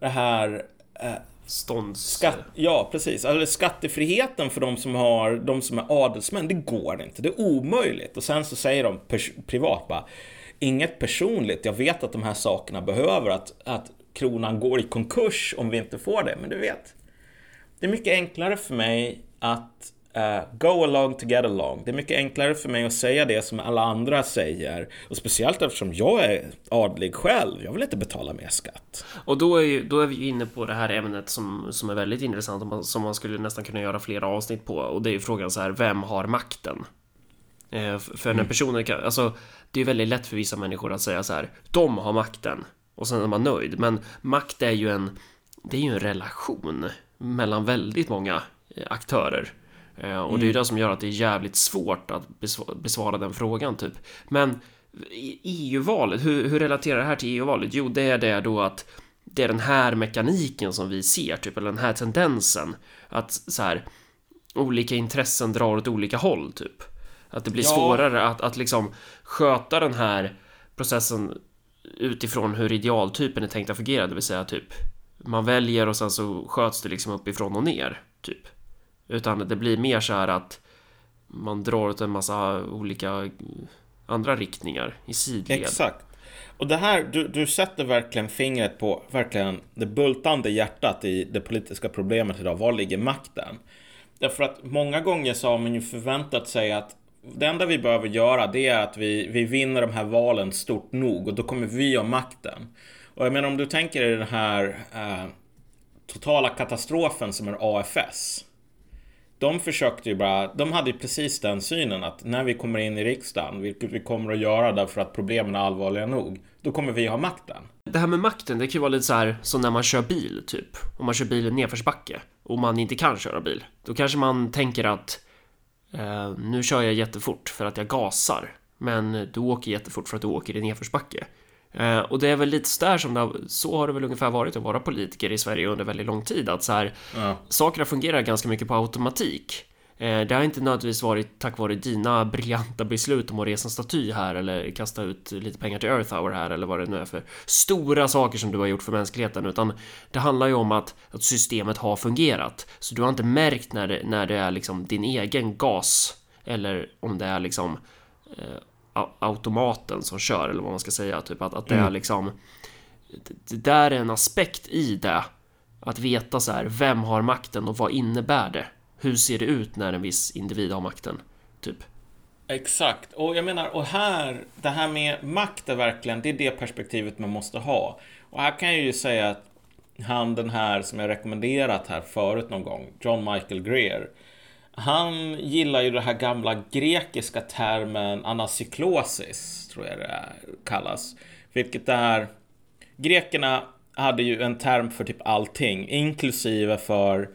det här eh, Stånds... Skatt, ja, precis. Alltså skattefriheten för de som, har, de som är adelsmän, det går inte. Det är omöjligt. Och sen så säger de privat bara, inget personligt. Jag vet att de här sakerna behöver att, att kronan går i konkurs om vi inte får det. Men du vet, det är mycket enklare för mig att Uh, go along to get along. Det är mycket enklare för mig att säga det som alla andra säger. Och speciellt eftersom jag är adlig själv. Jag vill inte betala mer skatt. Och då är, ju, då är vi inne på det här ämnet som, som är väldigt intressant. Som man skulle nästan kunna göra flera avsnitt på. Och det är ju frågan så här, vem har makten? Uh, för när mm. personer kan, alltså det är väldigt lätt för vissa människor att säga så här, de har makten. Och sen är man nöjd. Men makt är ju en, det är ju en relation mellan väldigt många eh, aktörer. Eh, och det är ju mm. det som gör att det är jävligt svårt att besvara den frågan typ. Men EU-valet, hur, hur relaterar det här till EU-valet? Jo, det är det då att det är den här mekaniken som vi ser, typ, eller den här tendensen. Att så här, olika intressen drar åt olika håll, typ. Att det blir ja. svårare att, att liksom sköta den här processen utifrån hur idealtypen är tänkt att fungera, det vill säga typ man väljer och sen så sköts det liksom uppifrån och ner, typ. Utan det blir mer så här att man drar åt en massa olika andra riktningar i sidled. Exakt. Och det här, du, du sätter verkligen fingret på verkligen det bultande hjärtat i det politiska problemet idag. Var ligger makten? Därför att många gånger så har man ju förväntat sig att det enda vi behöver göra det är att vi, vi vinner de här valen stort nog och då kommer vi ha makten. Och jag menar om du tänker dig den här eh, totala katastrofen som är AFS de försökte ju bara, de hade ju precis den synen att när vi kommer in i riksdagen, vilket vi kommer att göra därför att problemen är allvarliga nog, då kommer vi ha makten. Det här med makten, det kan ju vara lite så här som när man kör bil, typ. Om man kör bil i nedförsbacke och man inte kan köra bil. Då kanske man tänker att eh, nu kör jag jättefort för att jag gasar. Men du åker jättefort för att du åker i nedförsbacke. Eh, och det är väl lite där som det har, så har det väl ungefär varit att vara politiker i Sverige under väldigt lång tid. Att så här, ja. sakerna fungerar ganska mycket på automatik. Eh, det har inte nödvändigtvis varit tack vare dina briljanta beslut om att resa en staty här eller kasta ut lite pengar till Earth Hour här eller vad det nu är för stora saker som du har gjort för mänskligheten utan det handlar ju om att, att systemet har fungerat. Så du har inte märkt när det, när det är liksom din egen gas eller om det är liksom eh, automaten som kör eller vad man ska säga. Typ att, att det är mm. liksom det där är en aspekt i det. Att veta så här, vem har makten och vad innebär det? Hur ser det ut när en viss individ har makten? Typ. Exakt, och jag menar, och här, det här med makt är verkligen, det är det perspektivet man måste ha. Och här kan jag ju säga att han den här som jag rekommenderat här förut någon gång, John Michael Greer, han gillar ju den här gamla grekiska termen anacyklosis, tror jag det kallas. Vilket är... Grekerna hade ju en term för typ allting, inklusive för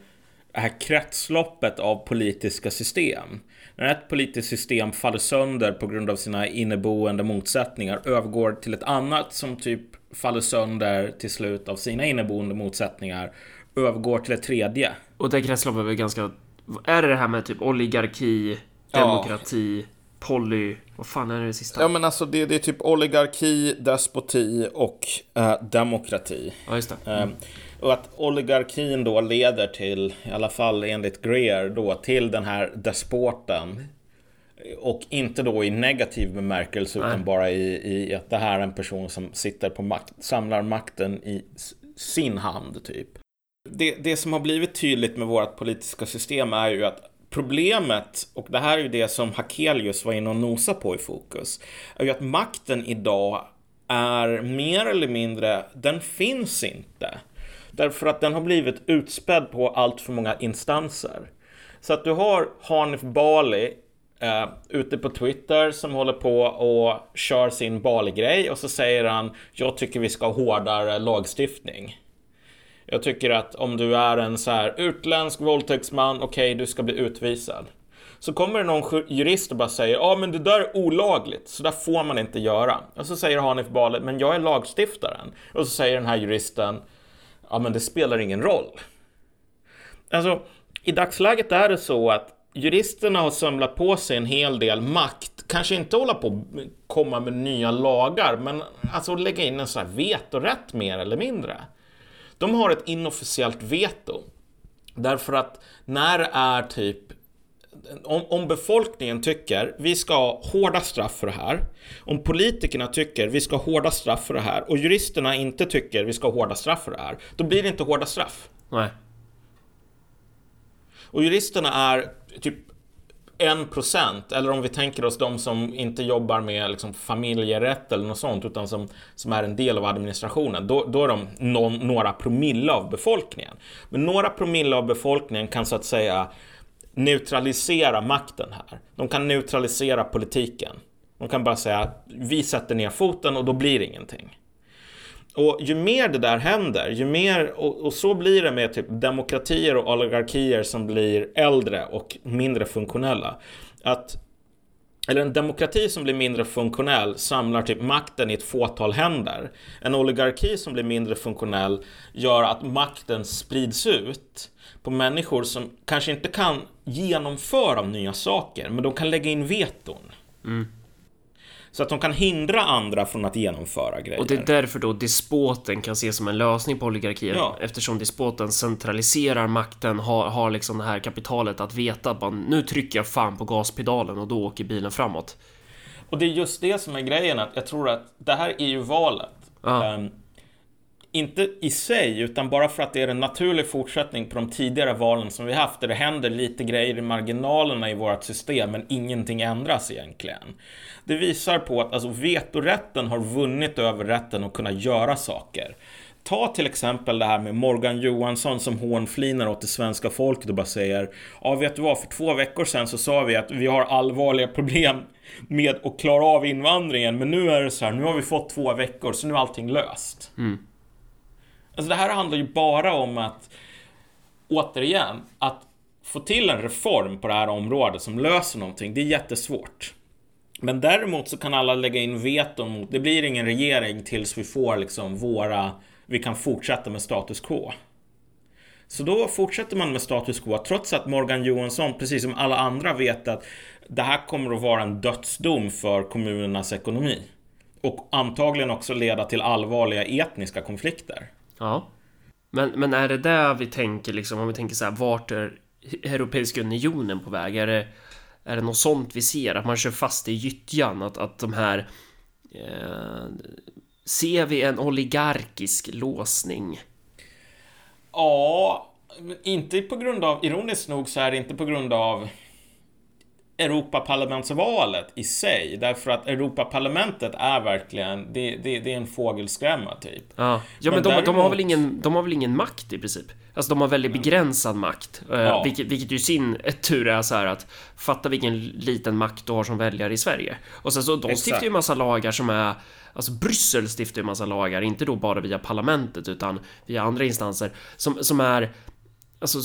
det här kretsloppet av politiska system. När ett politiskt system faller sönder på grund av sina inneboende motsättningar övergår till ett annat som typ faller sönder till slut av sina inneboende motsättningar övergår till ett tredje. Och det kretsloppet är väl ganska är det det här med typ oligarki, demokrati, ja. poly... Vad fan är det, sista? Ja men alltså det, det är typ oligarki, despoti och äh, demokrati. Ja just det. Mm. Um, och att oligarkin då leder till, i alla fall enligt Greer då, till den här despoten. Och inte då i negativ bemärkelse Nej. utan bara i, i att det här är en person som sitter på makt, samlar makten i sin hand typ det, det som har blivit tydligt med vårt politiska system är ju att Problemet, och det här är ju det som Hakelius var inne och nosa på i fokus, är ju att makten idag är mer eller mindre, den finns inte. Därför att den har blivit utspädd på allt för många instanser. Så att du har Hanif Bali eh, ute på Twitter som håller på och kör sin Bali-grej och så säger han Jag tycker vi ska ha hårdare lagstiftning. Jag tycker att om du är en så här utländsk våldtäktsman, okej, okay, du ska bli utvisad. Så kommer det någon jurist och bara säger ja men det där är olagligt, så där får man inte göra. Och så säger Hanif Bali, men jag är lagstiftaren. Och så säger den här juristen, ja men det spelar ingen roll. Alltså, i dagsläget är det så att juristerna har samlat på sig en hel del makt. Kanske inte hålla på och komma med nya lagar, men alltså lägga in en sån här vetorätt mer eller mindre. De har ett inofficiellt veto. Därför att när är typ om, om, befolkningen tycker vi ska ha hårda straff för det här, om politikerna tycker vi ska ha hårda straff för det här och juristerna inte tycker vi ska ha hårda straff för det här, då blir det inte hårda straff. Nej. Och juristerna är typ 1% eller om vi tänker oss de som inte jobbar med liksom familjerätt eller något sånt utan som, som är en del av administrationen. Då, då är de någon, några promille av befolkningen. Men några promille av befolkningen kan så att säga neutralisera makten här. De kan neutralisera politiken. De kan bara säga vi sätter ner foten och då blir det ingenting. Och ju mer det där händer, ju mer, och, och, så blir det med typ demokratier och oligarkier som blir äldre och mindre funktionella. Att, eller en demokrati som blir mindre funktionell samlar typ makten i ett fåtal händer. En oligarki som blir mindre funktionell gör att makten sprids ut på människor som kanske inte kan genomföra nya saker, men de kan lägga in veton. Mm. Så att de kan hindra andra från att genomföra grejer. Och det är därför då despoten kan ses som en lösning på oligarkin. Ja. Eftersom despoten centraliserar makten, har, har liksom det här kapitalet att veta att man, nu trycker jag fan på gaspedalen och då åker bilen framåt. Och det är just det som är grejen, att jag tror att det här är ju valet. Ja. Um, inte i sig, utan bara för att det är en naturlig fortsättning på de tidigare valen som vi haft, där det händer lite grejer i marginalerna i vårt system, men ingenting ändras egentligen. Det visar på att alltså, vetorätten har vunnit över rätten att kunna göra saker. Ta till exempel det här med Morgan Johansson som hånflinar åt det svenska folket och bara säger Ja, vet du vad? För två veckor sedan så sa vi att vi har allvarliga problem med att klara av invandringen, men nu är det så här, nu har vi fått två veckor, så nu är allting löst. Mm. Alltså det här handlar ju bara om att, återigen, att få till en reform på det här området som löser någonting, det är jättesvårt. Men däremot så kan alla lägga in veton mot, det blir ingen regering tills vi får liksom våra, vi kan fortsätta med status quo. Så då fortsätter man med status quo trots att Morgan Johansson, precis som alla andra, vet att det här kommer att vara en dödsdom för kommunernas ekonomi. Och antagligen också leda till allvarliga etniska konflikter. Ja. Men, men är det där vi tänker liksom, om vi tänker så här, vart är Europeiska Unionen på väg? Är det, är det något sånt vi ser? Att man kör fast i gyttjan? Att, att de här... Eh, ser vi en oligarkisk låsning? Ja, inte på grund av, ironiskt nog så är det inte på grund av Europaparlamentsvalet i sig. Därför att Europaparlamentet är verkligen, det, det, det är en fågelskrämma typ. Ja, ja men, men de, däremot... de, har väl ingen, de har väl ingen makt i princip? Alltså de har väldigt begränsad makt. Eh, ja. Vilket, vilket ju sin tur är så här att fatta vilken liten makt du har som väljare i Sverige. Och sen så de Exakt. stiftar ju massa lagar som är Alltså Bryssel stiftar ju massa lagar, inte då bara via parlamentet utan via andra instanser som, som är Alltså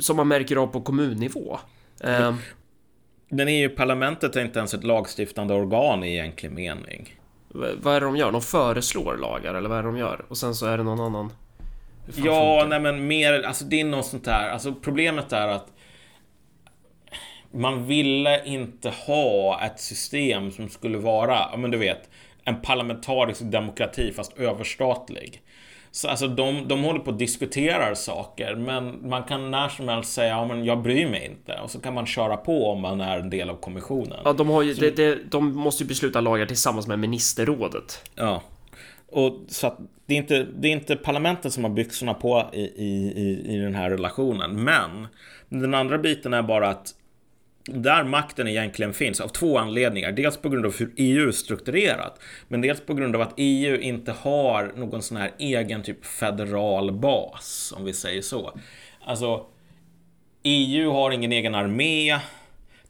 som man märker av på kommunnivå. Mm. Den är ju, parlamentet är inte ens ett lagstiftande organ i egentlig mening. V vad är det de gör? De föreslår lagar eller vad är det de gör? Och sen så är det någon annan... Ja, nej men mer, alltså det är något sånt här, alltså problemet är att man ville inte ha ett system som skulle vara, ja men du vet, en parlamentarisk demokrati fast överstatlig. Så alltså de, de håller på att diskutera saker, men man kan när som helst säga ja, men jag bryr mig inte. Och så kan man köra på om man är en del av kommissionen. Ja, de, har ju, så, det, det, de måste ju besluta lagar tillsammans med ministerrådet. Ja. Och så att det är inte, det är inte parlamenten som har byxorna på i, i, i den här relationen. Men den andra biten är bara att där makten egentligen finns av två anledningar. Dels på grund av hur EU är strukturerat, men dels på grund av att EU inte har någon sån här egen typ federal bas, om vi säger så. Alltså, EU har ingen egen armé.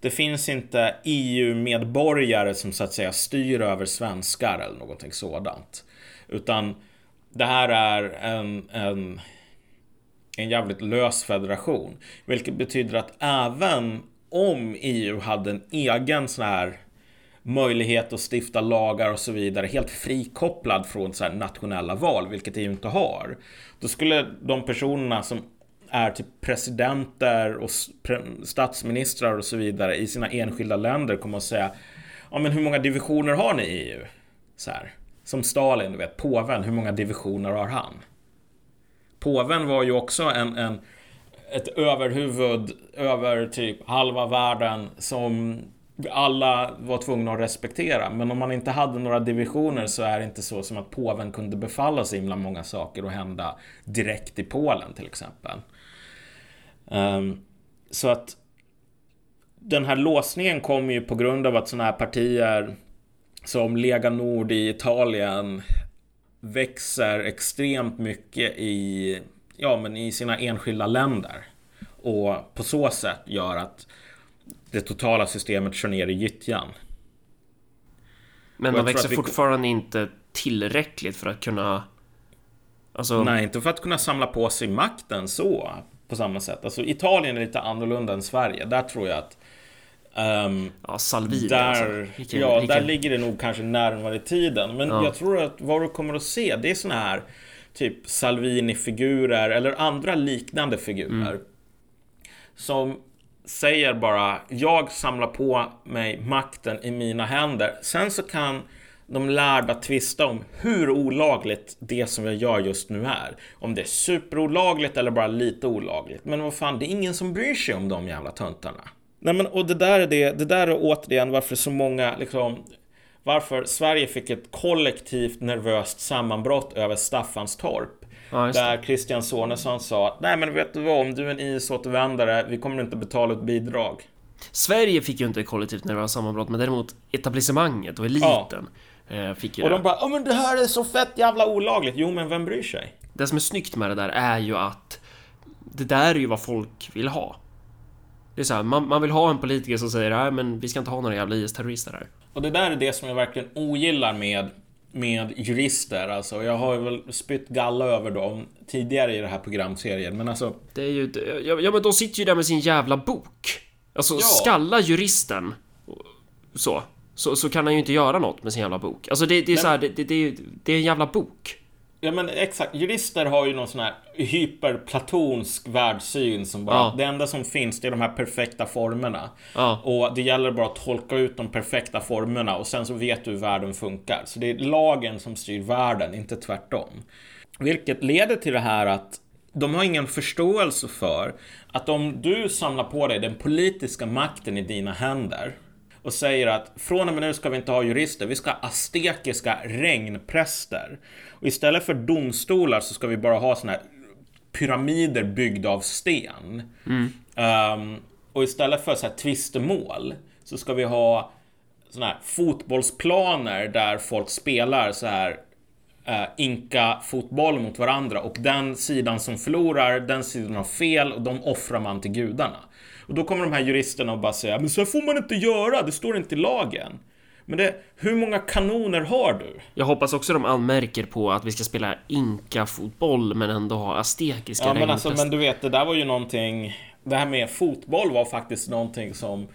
Det finns inte EU-medborgare som så att säga styr över svenskar eller någonting sådant. Utan det här är en, en, en jävligt lös federation. Vilket betyder att även om EU hade en egen sån här möjlighet att stifta lagar och så vidare helt frikopplad från så nationella val, vilket EU inte har. Då skulle de personerna som är typ presidenter och statsministrar och så vidare i sina enskilda länder kommer att säga Ja men hur många divisioner har ni i EU? Så här. Som Stalin, du vet, påven, hur många divisioner har han? Påven var ju också en, en ett överhuvud över typ halva världen som alla var tvungna att respektera. Men om man inte hade några divisioner så är det inte så som att påven kunde befalla så himla många saker och hända direkt i Polen till exempel. Um, så att den här låsningen kommer ju på grund av att sådana här partier som Lega Nord i Italien växer extremt mycket i, ja, men i sina enskilda länder. Och på så sätt gör att det totala systemet kör ner i gyttjan. Men de växer fortfarande vi... inte tillräckligt för att kunna... Alltså... Nej, inte för att kunna samla på sig makten så. På samma sätt. Alltså Italien är lite annorlunda än Sverige. Där tror jag att Um, ja, Salvini där, alltså. Vilken, ja, vilken... där ligger det nog kanske närmare tiden. Men ja. jag tror att vad du kommer att se, det är såna här typ Salvini-figurer eller andra liknande figurer. Mm. Som säger bara, jag samlar på mig makten i mina händer. Sen så kan de lärda tvista om hur olagligt det som jag gör just nu är. Om det är superolagligt eller bara lite olagligt. Men vad fan, det är ingen som bryr sig om de jävla töntarna. Nej men och det där är det, det där är återigen varför så många liksom varför Sverige fick ett kollektivt nervöst sammanbrott över Staffanstorp. Ja, där Christian Sonesson sa att nej men vet du vad, om du är en IS-återvändare, vi kommer inte betala ut bidrag. Sverige fick ju inte ett kollektivt nervöst sammanbrott, men däremot etablissemanget och eliten ja. Eh, fick ju Och de bara, ja men det här är så fett jävla olagligt. Jo men vem bryr sig? Det som är snyggt med det där är ju att det där är ju vad folk vill ha. Det är så här, man, man, vill ha en politiker som säger nej men vi ska inte ha några jävla IS-terrorister här. Och det där är det som jag verkligen ogillar med, med jurister. Alltså, jag har väl spytt galla över dem tidigare i den här programserien, men alltså... Det är ju... Ja, men de sitter ju där med sin jävla bok. Alltså, ja. skalla juristen. Så. Så, så kan han ju inte göra något med sin jävla bok. Alltså det, det är men... så här, det, det, det, det är en jävla bok. Ja men exakt, jurister har ju någon sån här hyperplatonsk världssyn som bara, ja. det enda som finns det är de här perfekta formerna. Ja. Och det gäller bara att tolka ut de perfekta formerna och sen så vet du hur världen funkar. Så det är lagen som styr världen, inte tvärtom. Vilket leder till det här att de har ingen förståelse för att om du samlar på dig den politiska makten i dina händer och säger att från och med nu ska vi inte ha jurister, vi ska ha aztekiska regnpräster. Och istället för domstolar så ska vi bara ha såna här pyramider byggda av sten. Mm. Um, och istället för så här tvistemål så ska vi ha såna här fotbollsplaner där folk spelar så här uh, inka-fotboll mot varandra och den sidan som förlorar, den sidan har fel och de offrar man till gudarna. Och då kommer de här juristerna och bara säga, men så får man inte göra, det står inte i lagen. Men det, hur många kanoner har du? Jag hoppas också de anmärker på att vi ska spela inka-fotboll men ändå ha aztekiska Ja men alltså, men du vet, det där var ju någonting... Det här med fotboll var faktiskt någonting som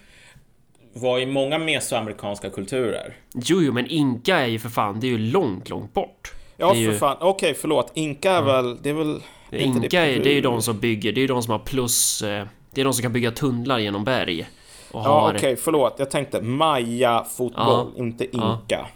var i många mesoamerikanska kulturer. Jo, jo, men inka är ju för fan, det är ju långt, långt bort. Ja, för ju... fan. Okej, okay, förlåt. Inka är väl, det är väl... Inka, det, är, det är ju de som bygger, det är ju de som har plus... Eh, det är de som kan bygga tunnlar genom berg. Och ja, okej, okay, förlåt. Jag tänkte Maya-fotboll, ja, inte Inka. Ja.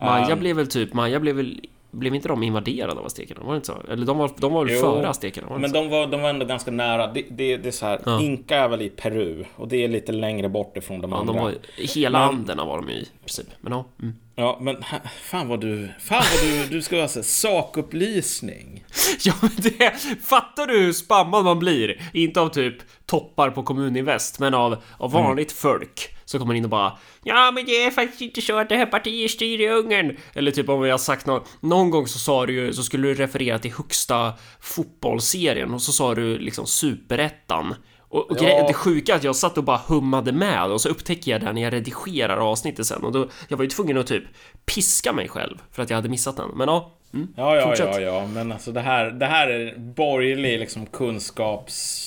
Maja um, blev väl typ, Maja blev väl blev inte de invaderade av aztekerna? Var det inte så? Eller de var, de var väl jo, före aztekerna? Men de var, de var ändå ganska nära. Det, det, det är så här, ja. Inka är väl i Peru och det är lite längre bort ifrån de ja, andra. De var, hela men, Anderna var de ju i princip. Men ja. Mm. Ja, men fan vad du... Fan vad du... Du ska vara så sakupplysning. ja, men det... Fattar du hur spammad man blir? Inte av typ toppar på Kommuninvest, men av, av mm. vanligt mm. folk. Så kommer in och bara Ja men det är faktiskt inte så att det här partiet styr i Ungern. Eller typ om vi har sagt något. Någon gång så sa du ju, så skulle du referera till högsta fotbollsserien och så sa du liksom superettan. Och, och ja. det sjuka är att jag satt och bara hummade med och så upptäcker jag det när jag redigerar avsnittet sen och då jag var ju tvungen att typ piska mig själv för att jag hade missat den. Men ja. Mm, ja, ja, fortsätt. ja, ja, men alltså det här, det här är borgerlig liksom kunskaps...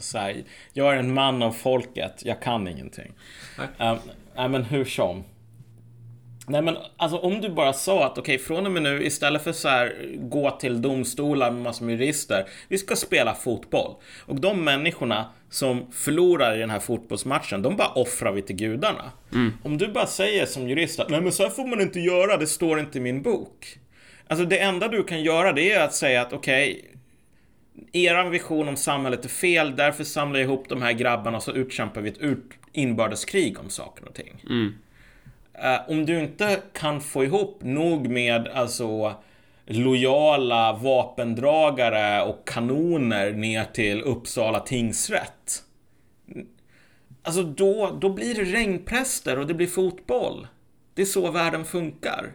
Så här, jag är en man av folket, jag kan ingenting. Nej, um, nej men hur som. Nej men alltså om du bara sa att okej okay, från och med nu istället för så här gå till domstolar med massor med jurister. Vi ska spela fotboll. Och de människorna som förlorar i den här fotbollsmatchen, de bara offrar vi till gudarna. Mm. Om du bara säger som jurist att nej men så här får man inte göra, det står inte i min bok. Alltså det enda du kan göra det är att säga att okej, okay, eran vision om samhället är fel, därför samlar jag ihop de här grabbarna och så utkämpar vi ett inbördeskrig om saker och ting. Mm. Uh, om du inte kan få ihop nog med alltså lojala vapendragare och kanoner ner till Uppsala tingsrätt. Alltså då, då blir det regnpräster och det blir fotboll. Det är så världen funkar.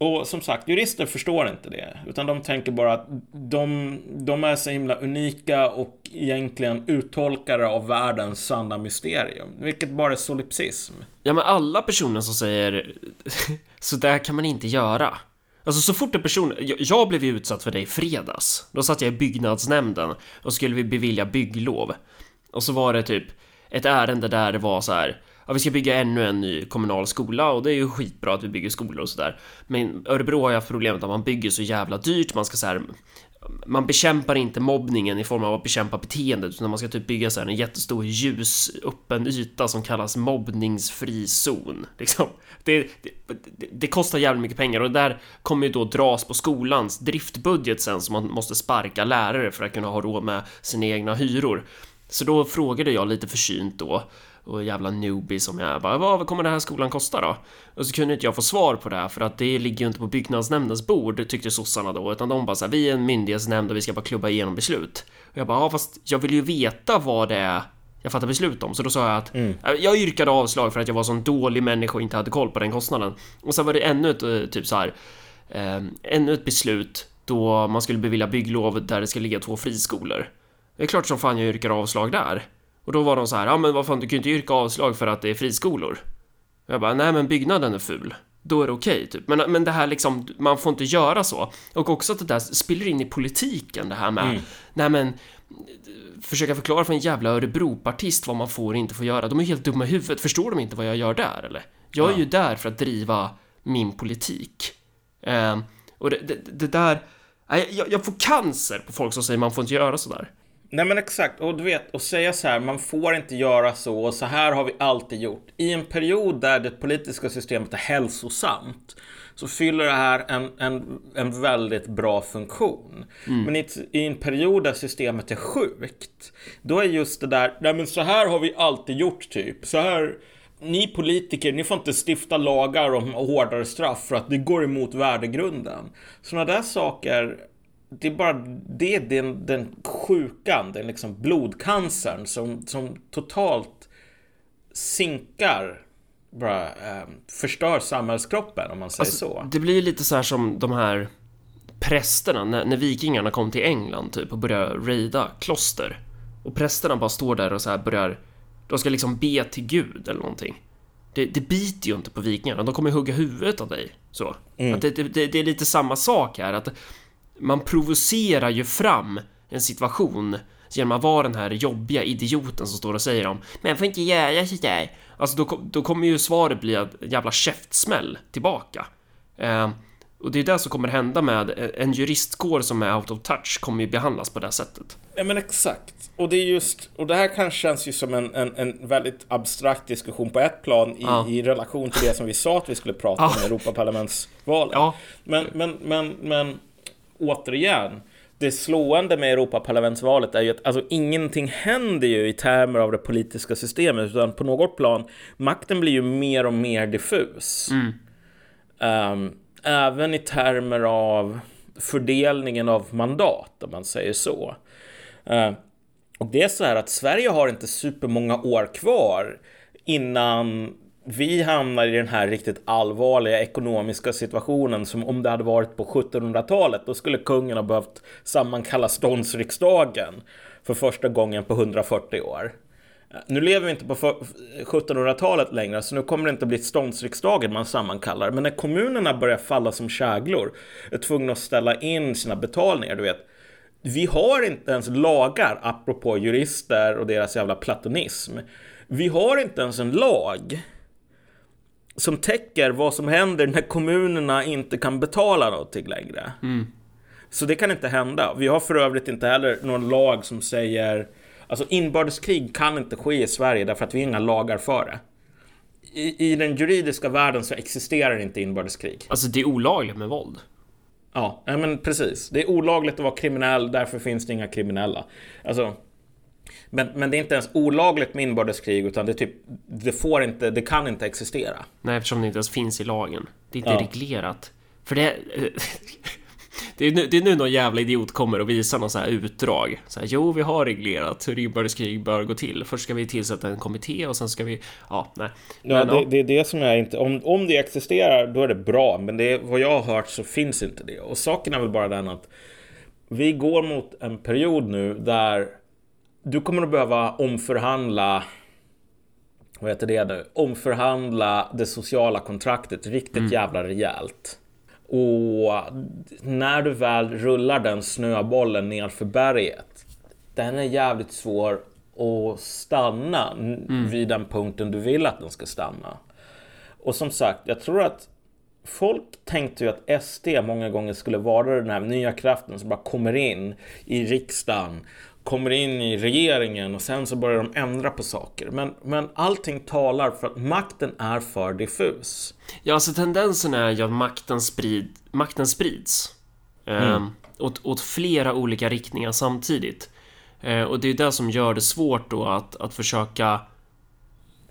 Och som sagt, jurister förstår inte det. Utan de tänker bara att de, de är så himla unika och egentligen uttolkare av världens sanna mysterium. Vilket bara är solipsism. Ja, men alla personer som säger så där kan man inte göra. Alltså så fort en person, jag, jag blev ju utsatt för det i fredags. Då satt jag i byggnadsnämnden och skulle vi bevilja bygglov. Och så var det typ ett ärende där det var så här ja, vi ska bygga ännu en ny kommunal skola och det är ju skitbra att vi bygger skolor och sådär. Men Örebro har ju haft problemet att man bygger så jävla dyrt, man ska så här, man bekämpar inte mobbningen i form av att bekämpa beteendet utan man ska typ bygga så här en jättestor ljus öppen yta som kallas mobbningsfri zon. Liksom. Det, det, det, kostar jävligt mycket pengar och det där kommer ju då dras på skolans driftbudget sen så man måste sparka lärare för att kunna ha råd med sina egna hyror. Så då frågade jag lite försynt då och jävla newbie som jag bara vad kommer den här skolan kosta då? Och så kunde inte jag få svar på det för att det ligger ju inte på byggnadsnämndens bord tyckte sossarna då utan de bara så här, vi är en myndighetsnämnd och vi ska bara klubba igenom beslut. Och jag bara ja fast jag vill ju veta vad det är jag fattar beslut om så då sa jag att mm. jag yrkade avslag för att jag var sån dålig människa och inte hade koll på den kostnaden. Och sen var det ännu ett eh, typ så här eh, ännu ett beslut då man skulle bevilja bygglov där det ska ligga två friskolor. Det är klart som fan jag yrkar avslag där. Och då var de så här, ja men vad fan du kan ju inte yrka avslag för att det är friskolor. Jag bara, nej men byggnaden är ful. Då är det okej, okay, typ. Men, men det här liksom, man får inte göra så. Och också att det där spiller in i politiken, det här med, mm. nej men, försöka förklara för en jävla Örebropartist vad man får och inte får göra. De är helt dumma i huvudet, förstår de inte vad jag gör där eller? Jag är ja. ju där för att driva min politik. Eh, och det, det, det där, jag, jag, får cancer på folk som säger man får inte göra sådär. Nej men exakt, och du vet, att säga så här, man får inte göra så och så här har vi alltid gjort. I en period där det politiska systemet är hälsosamt så fyller det här en, en, en väldigt bra funktion. Mm. Men i, i, en period där systemet är sjukt, då är just det där, nej men så här har vi alltid gjort typ. Så här, ni politiker, ni får inte stifta lagar om hårdare straff för att det går emot värdegrunden. Sådana där saker det är bara det, den, den sjukan, den liksom blodcancern som, som totalt sinkar, bara eh, förstör samhällskroppen om man säger alltså, så. Det blir lite så här som de här prästerna när, när vikingarna kom till England typ och började raida kloster. Och prästerna bara står där och så här börjar, de ska liksom be till Gud eller någonting. Det, det biter ju inte på vikingarna, de kommer hugga huvudet av dig. Så. Mm. Att det, det, det, är lite samma sak här, att man provocerar ju fram en situation genom att vara den här jobbiga idioten som står och säger om Men får inte göra sådär. Alltså då, då kommer ju svaret bli en jävla käftsmäll tillbaka. Eh, och det är det som kommer hända med en juristkår som är out of touch kommer ju behandlas på det sättet. Ja men exakt. Och det är just, och det här kanske känns ju som en, en, en väldigt abstrakt diskussion på ett plan i, ja. i relation till det som vi sa att vi skulle prata om, ja. Europaparlamentsvalet. Ja. Men, men, men, men återigen, det slående med Europaparlamentsvalet är ju att alltså, ingenting händer ju i termer av det politiska systemet, utan på något plan, makten blir ju mer och mer diffus. Mm. Um, även i termer av fördelningen av mandat, om man säger så. Uh, och det är så här att Sverige har inte supermånga år kvar innan vi hamnar i den här riktigt allvarliga ekonomiska situationen som om det hade varit på 1700-talet. Då skulle kungen ha behövt sammankalla ståndsriksdagen för första gången på 140 år. Nu lever vi inte på 1700-talet längre, så nu kommer det inte bli ståndsriksdagen man sammankallar. Men när kommunerna börjar falla som käglor, är tvungna att ställa in sina betalningar, du vet. Vi har inte ens lagar, apropå jurister och deras jävla platonism. Vi har inte ens en lag som täcker vad som händer när kommunerna inte kan betala någonting längre. Så det kan inte hända. Vi har för övrigt inte heller någon lag som säger Alltså inbördeskrig kan inte ske i Sverige därför att vi har inga lagar för det. I, I den juridiska världen så existerar inte inbördeskrig. Alltså det är olagligt med våld. Ja, ja, men precis. Det är olagligt att vara kriminell, därför finns det inga kriminella. Alltså, men, men det är inte ens olagligt med inbördeskrig, utan det, typ, det får inte, det kan inte existera. Nej, eftersom det inte ens finns i lagen. Det är inte Ja. reglerat. För det... Det är, nu, det är nu någon jävla idiot kommer och visar någon så här utdrag. Så här, jo, vi har reglerat hur inbördeskrig bör gå till. Först ska vi tillsätta en kommitté och sen ska vi... Ja, nej. Ja, Men, det, ja. det är det som jag inte... Om, om det existerar, då är det bra. Men det, vad jag har hört så finns inte det. Och saken är väl bara den att vi går mot en period nu där du kommer att behöva omförhandla vad heter det nu? Omförhandla det sociala kontraktet riktigt jävla rejält. Och när du väl rullar den snöbollen nerför berget, den är jävligt svår att stanna n- vid den punkten du vill att den ska stanna. Och som sagt, jag tror att folk tänkte ju att SD många gånger skulle vara den här nya kraften som bara kommer in i riksdagen, kommer in i regeringen och sen så börjar de ändra på saker. Men, men allting talar för att makten är för diffus. Ja, alltså tendensen är ju att makten, sprid, makten sprids. Eh, åt, åt flera olika riktningar samtidigt. Eh, och det är det som gör det svårt då att, att försöka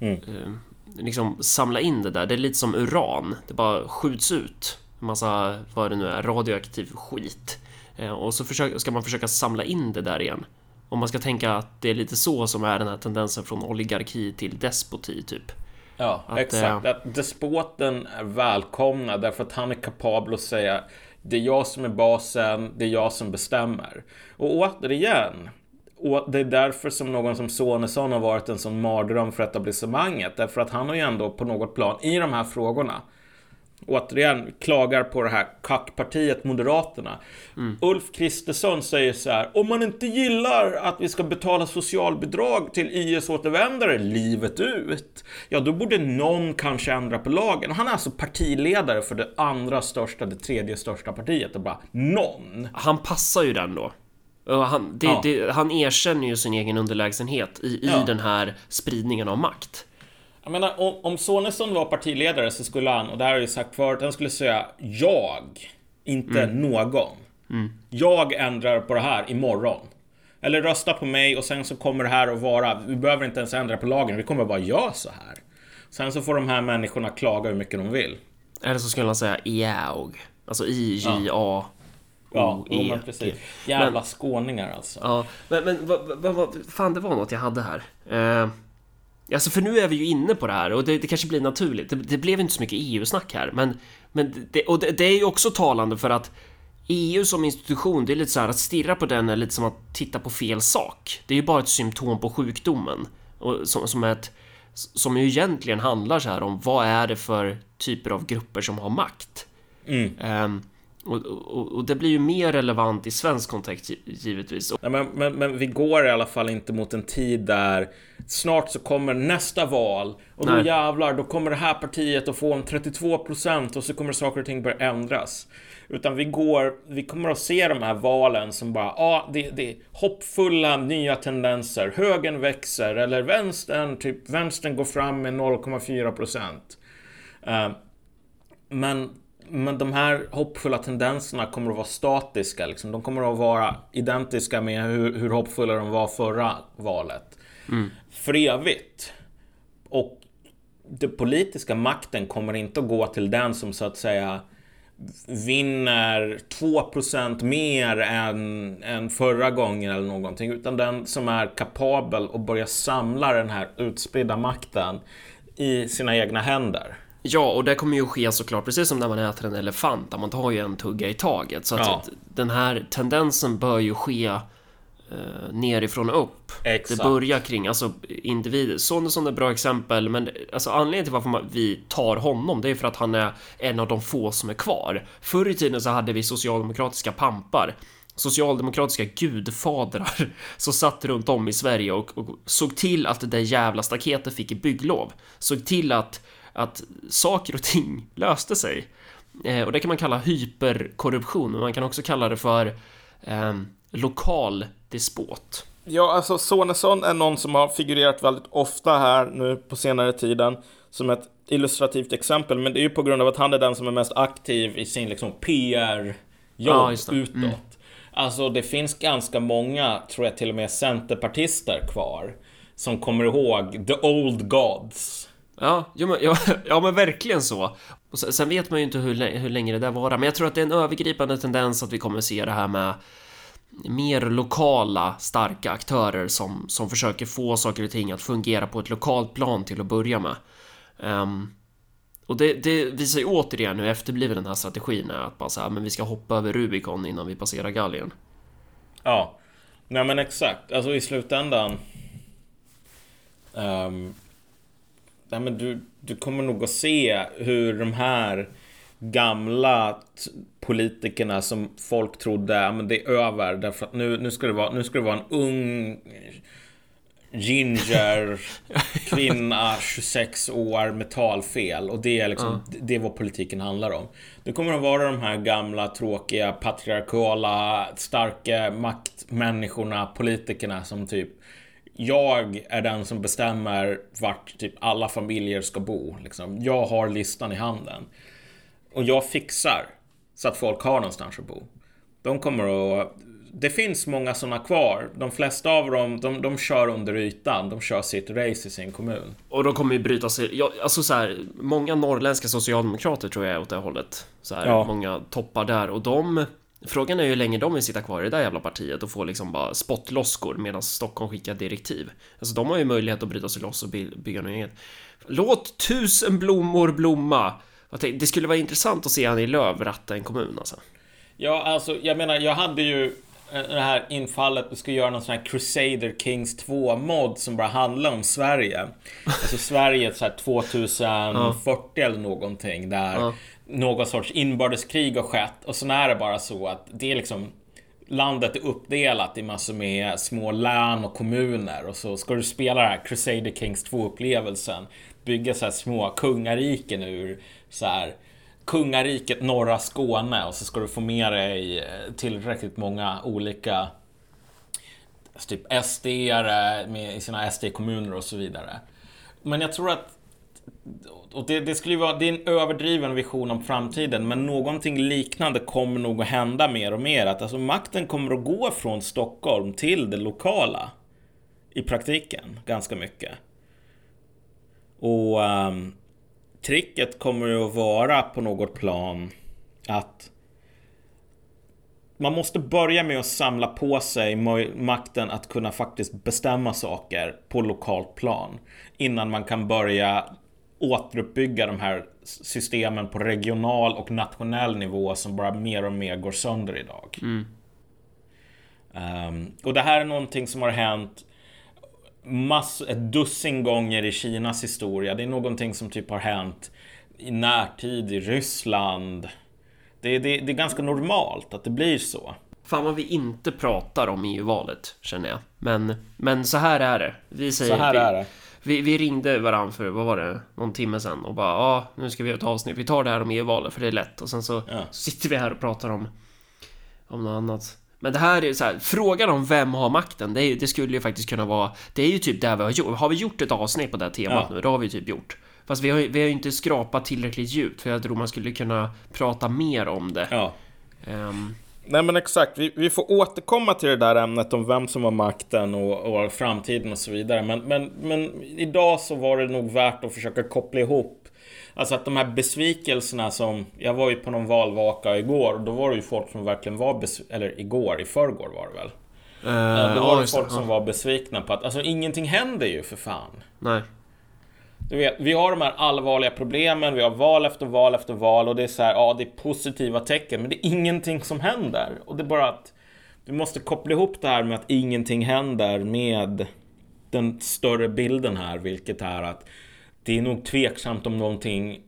Mm. eh, liksom samla in det där. Det är lite som uran. Det bara skjuts ut. En massa, vad det nu är, radioaktiv skit. Eh, och så försöka, ska man försöka samla in det där igen. Om man ska tänka att det är lite så som är den här tendensen från oligarki till despoti typ. Ja, Att, exakt. Att despoten är välkomna därför att han är kapabel att säga det är jag som är basen, det är jag som bestämmer. Och återigen, och det är därför som någon som Sonesson har varit en sån mardröm för etablissemanget. Därför att han har ju ändå på något plan i de här frågorna återigen klagar på det här kackpartiet Moderaterna. Ulf Kristersson säger så här, om man inte gillar att vi ska betala socialbidrag till IS-återvändare livet ut, ja då borde någon kanske ändra på lagen. Han är alltså partiledare för det andra största, det tredje största partiet och bara någon. Han passar ju den då. Han, det, Ja. det, han erkänner ju sin egen underlägsenhet i, i Ja. den här spridningen av makt. Jag menar, om, om Sonesson var partiledare så skulle han, och det här har jag sagt förut, han skulle säga jag, inte någon. Jag ändrar på det här imorgon. Eller rösta på mig och sen så kommer det här att vara, vi behöver inte ens ändra på lagen, vi kommer bara göra så här. Sen så får de här människorna klaga hur mycket de vill. Eller så skulle han säga jag. Alltså I-J-A. Ja, O, jo, E, men precis. Jävla Men- skåningar alltså. Ja, men, men vad, vad, vad, fan det var något jag hade här. Eh, alltså för nu är vi ju inne på det här och det, det kanske blir naturligt. Det, det blev inte så mycket EU-snack här, men, men det, och det, det är ju också talande för att EU som institution, det är lite så här att stirra på den är lite som att titta på fel sak. Det är ju bara ett symptom på sjukdomen och som, som är ett som ju egentligen handlar så här om vad är det för typer av grupper som har makt. Mm. Ehm, och, och, och det blir ju mer relevant i svensk kontext gi- givetvis. Nej, men, men, men vi går i alla fall inte mot en tid där snart så kommer nästa val och då Nej. jävlar, då kommer det här partiet att få en 32% och så kommer saker och ting börja ändras. Utan vi går, vi kommer att se de här valen som bara, ja, ah, det, det är hoppfulla nya tendenser. Högern växer eller vänstern, typ vänstern går fram med 0,4%. Uh, men, men de här hoppfulla tendenserna kommer att vara statiska. Liksom. De kommer att vara identiska med hur, hur hoppfulla de var förra valet. För evigt. Och den politiska makten kommer inte att gå till den som så att säga vinner 2% mer än, än förra gången eller någonting. Utan den som är kapabel att börja samla den här utspridda makten i sina egna händer. Ja, och det kommer ju ske såklart, precis som när man äter en elefant, där man tar ju en tugga i taget. Så att Ja. den här tendensen bör ju ske eh, nerifrån och upp. Exakt. Det börjar kring alltså individer. Sonesson är ett bra exempel, men alltså anledningen till varför man, vi tar honom, det är för att han är en av de få som är kvar. Förr i tiden så hade vi socialdemokratiska pampar. Socialdemokratiska gudfadrar som satt runt om i Sverige och, och såg till att det där jävla staketet fick bygglov. Såg till att att saker och ting löste sig. Eh, och det kan man kalla hyperkorruption, men man kan också kalla det för eh, lokal despot. Ja, alltså Sonesson är någon som har figurerat väldigt ofta här nu på senare tiden som ett illustrativt exempel, men det är ju på grund av att han är den som är mest aktiv i sin liksom PR-jobb Ja, det. utåt. Mm. Alltså det finns ganska många, tror jag till och med, centerpartister kvar som kommer ihåg the old gods. Ja, jo, men, ja, ja men verkligen så. Och sen, sen vet man ju inte hur, hur länge det där varar, men jag tror att det är en övergripande tendens att vi kommer se det här med mer lokala starka aktörer som, som försöker få saker och ting att fungera på ett lokalt plan till att börja med. Um, och det, det visar ju återigen hur efterbliven den här strategin är, att bara säga men vi ska hoppa över Rubicon innan vi passerar galgen. Ja, nej men exakt. Alltså i slutändan. Um, nej men du, du kommer nog att se hur de här gamla politikerna som folk trodde, ja men det är över. Därför att nu, nu ska det vara, nu ska det vara en ung ginger kvinna, 26 år med talfel och det är liksom, det är vad politiken handlar om. Det kommer att vara de här gamla, tråkiga, patriarkala, starka maktmänniskorna, politikerna som typ jag är den som bestämmer vart typ alla familjer ska bo. Liksom. Jag har listan i handen. Och jag fixar så att folk har någonstans att bo. De kommer att... Det finns många sådana kvar. De flesta av dem, de, de kör under ytan. De kör sitt race i sin kommun. Och de kommer ju bryta sig, ja, alltså så här, många norrländska socialdemokrater tror jag är åt det hållet. Så här, Ja. många toppar där och de Frågan är ju hur länge de vill sitta kvar i det där jävla partiet och få liksom bara spottloskor medan Stockholm skickar direktiv. Alltså de har ju möjlighet att bryta sig loss och by- bygga något eget. Låt tusen blommor blomma! Det skulle vara intressant att se Annie Lööf ratta en kommun alltså. Ja, alltså jag menar, jag hade ju eh, det här infallet, vi ska göra någon sån här Crusader Kings 2-mod som bara handlar om Sverige. Alltså Sverige så här 2040 eller någonting där Ja någon sorts inbördeskrig har skett och sen är det bara så att det är liksom Landet är uppdelat i massor med små län och kommuner och så ska du spela det här Crusader Kings 2-upplevelsen. Bygga så här små kungariken ur så här kungariket norra Skåne och så ska du få med dig eh, tillräckligt många olika typ SD-are i sina SD-kommuner och så vidare. Men jag tror att och det, det skulle ju vara, det är en överdriven vision om framtiden, men någonting liknande kommer nog att hända mer och mer. Att alltså makten kommer att gå från Stockholm till det lokala. I praktiken, ganska mycket. Och um, tricket kommer ju att vara på något plan att man måste börja med att samla på sig makten att kunna faktiskt bestämma saker på lokalt plan. Innan man kan börja återuppbygga de här systemen på regional och nationell nivå som bara mer och mer går sönder idag. Ehm, och det här är någonting som har hänt mass, ett dussin gånger i Kinas historia. Det är någonting som typ har hänt i närtid i Ryssland. Det, det, det är ganska normalt att det blir så. Fan vad vi inte pratar om EU-valet, känner jag. Men, men så här är det. Vi säger, Så här vi, är det. Vi, vi ringde varandra för, vad var det, någon timme sen och bara ja, nu ska vi göra ett avsnitt. Vi tar det här om EU-valet för det är lätt och sen så, Ja. så sitter vi här och pratar om, om något annat. Men det här är så här, frågan om vem har makten, det, är, det skulle ju faktiskt kunna vara, det är ju typ det vi har gjort. Har vi gjort ett avsnitt på det här temat Ja. nu? Det har vi typ gjort. Fast vi har, vi har ju inte skrapat tillräckligt djupt för jag tror man skulle kunna prata mer om det. Ja. Ehm, Nej men exakt, vi, vi får återkomma till det där ämnet om vem som har makten och, och framtiden och så vidare. Men, men, men idag så var det nog värt att försöka koppla ihop Alltså att de här besvikelserna som Jag var ju på någon valvaka igår och då var det ju folk som verkligen var besvikna Eller igår, i förrgår var det väl? eh, då var det folk som var besvikna på att Alltså ingenting händer ju för fan Nej. Du vet, vi har de här allvarliga problemen, vi har val efter val efter val och det är så här, ja det är positiva tecken men det är ingenting som händer. Och det är bara att du måste koppla ihop det här med att ingenting händer med den större bilden här, vilket är att det är nog tveksamt om någonting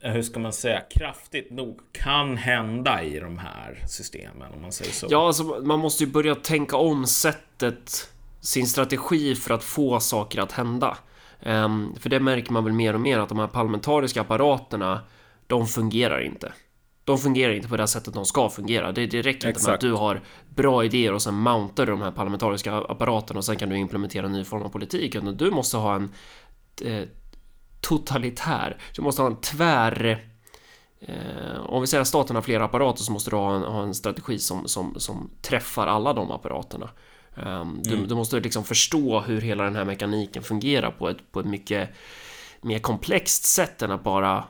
eh, hur ska man säga, kraftigt nog kan hända i de här systemen om man säger så. Ja, alltså man måste ju börja tänka om sättet, sin strategi för att få saker att hända. Um, för det märker man väl mer och mer att de här parlamentariska apparaterna, de fungerar inte. De fungerar inte på det sättet de ska fungera. Det, det räcker inte med att du har bra idéer och sen mountar de här parlamentariska apparaterna och sen kan du implementera en ny form av politik. Utan du måste ha en eh, totalitär, du måste ha en tvär Eh, om vi säger att staten har flera apparater så måste du ha en, ha en strategi som, som, som träffar alla de apparaterna. Um, du, mm. du, måste liksom förstå hur hela den här mekaniken fungerar på ett, på ett mycket mer komplext sätt än att bara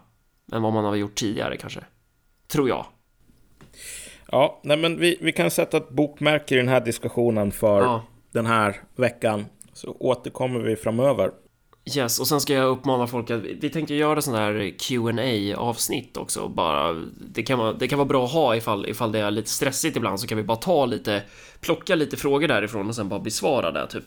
än vad man har gjort tidigare kanske. Tror jag. Ja, nej men vi, vi kan sätta ett bokmärke i den här diskussionen för ja. den här veckan. Så återkommer vi framöver. Yes, och sen ska jag uppmana folk att vi tänker göra sån där qa avsnitt också bara. Det kan, vara, det kan vara bra att ha ifall, ifall det är lite stressigt ibland så kan vi bara ta lite, plocka lite frågor därifrån och sen bara besvara det typ.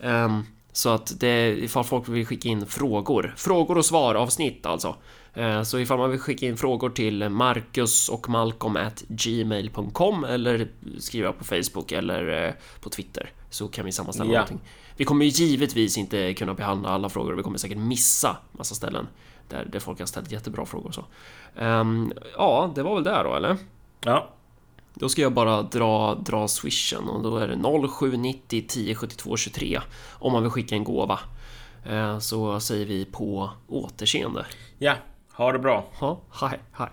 Um, så att det, ifall folk vill skicka in frågor, frågor och svar avsnitt alltså. Uh, så ifall man vill skicka in frågor till Marcus och Malcolm at gmail.com eller skriva på Facebook eller uh, på Twitter så kan vi sammanställa ja. någonting. Vi kommer givetvis inte kunna behandla alla frågor. Vi kommer säkert missa massa ställen där, där folk har ställt jättebra frågor och så. Um, ja, det var väl det då, eller? Ja. Då ska jag bara dra, dra swishen och då är det 0790 1072 23 om man vill skicka en gåva. Uh, så säger vi på återseende. Ja, ha det bra. Ja, hej, hej.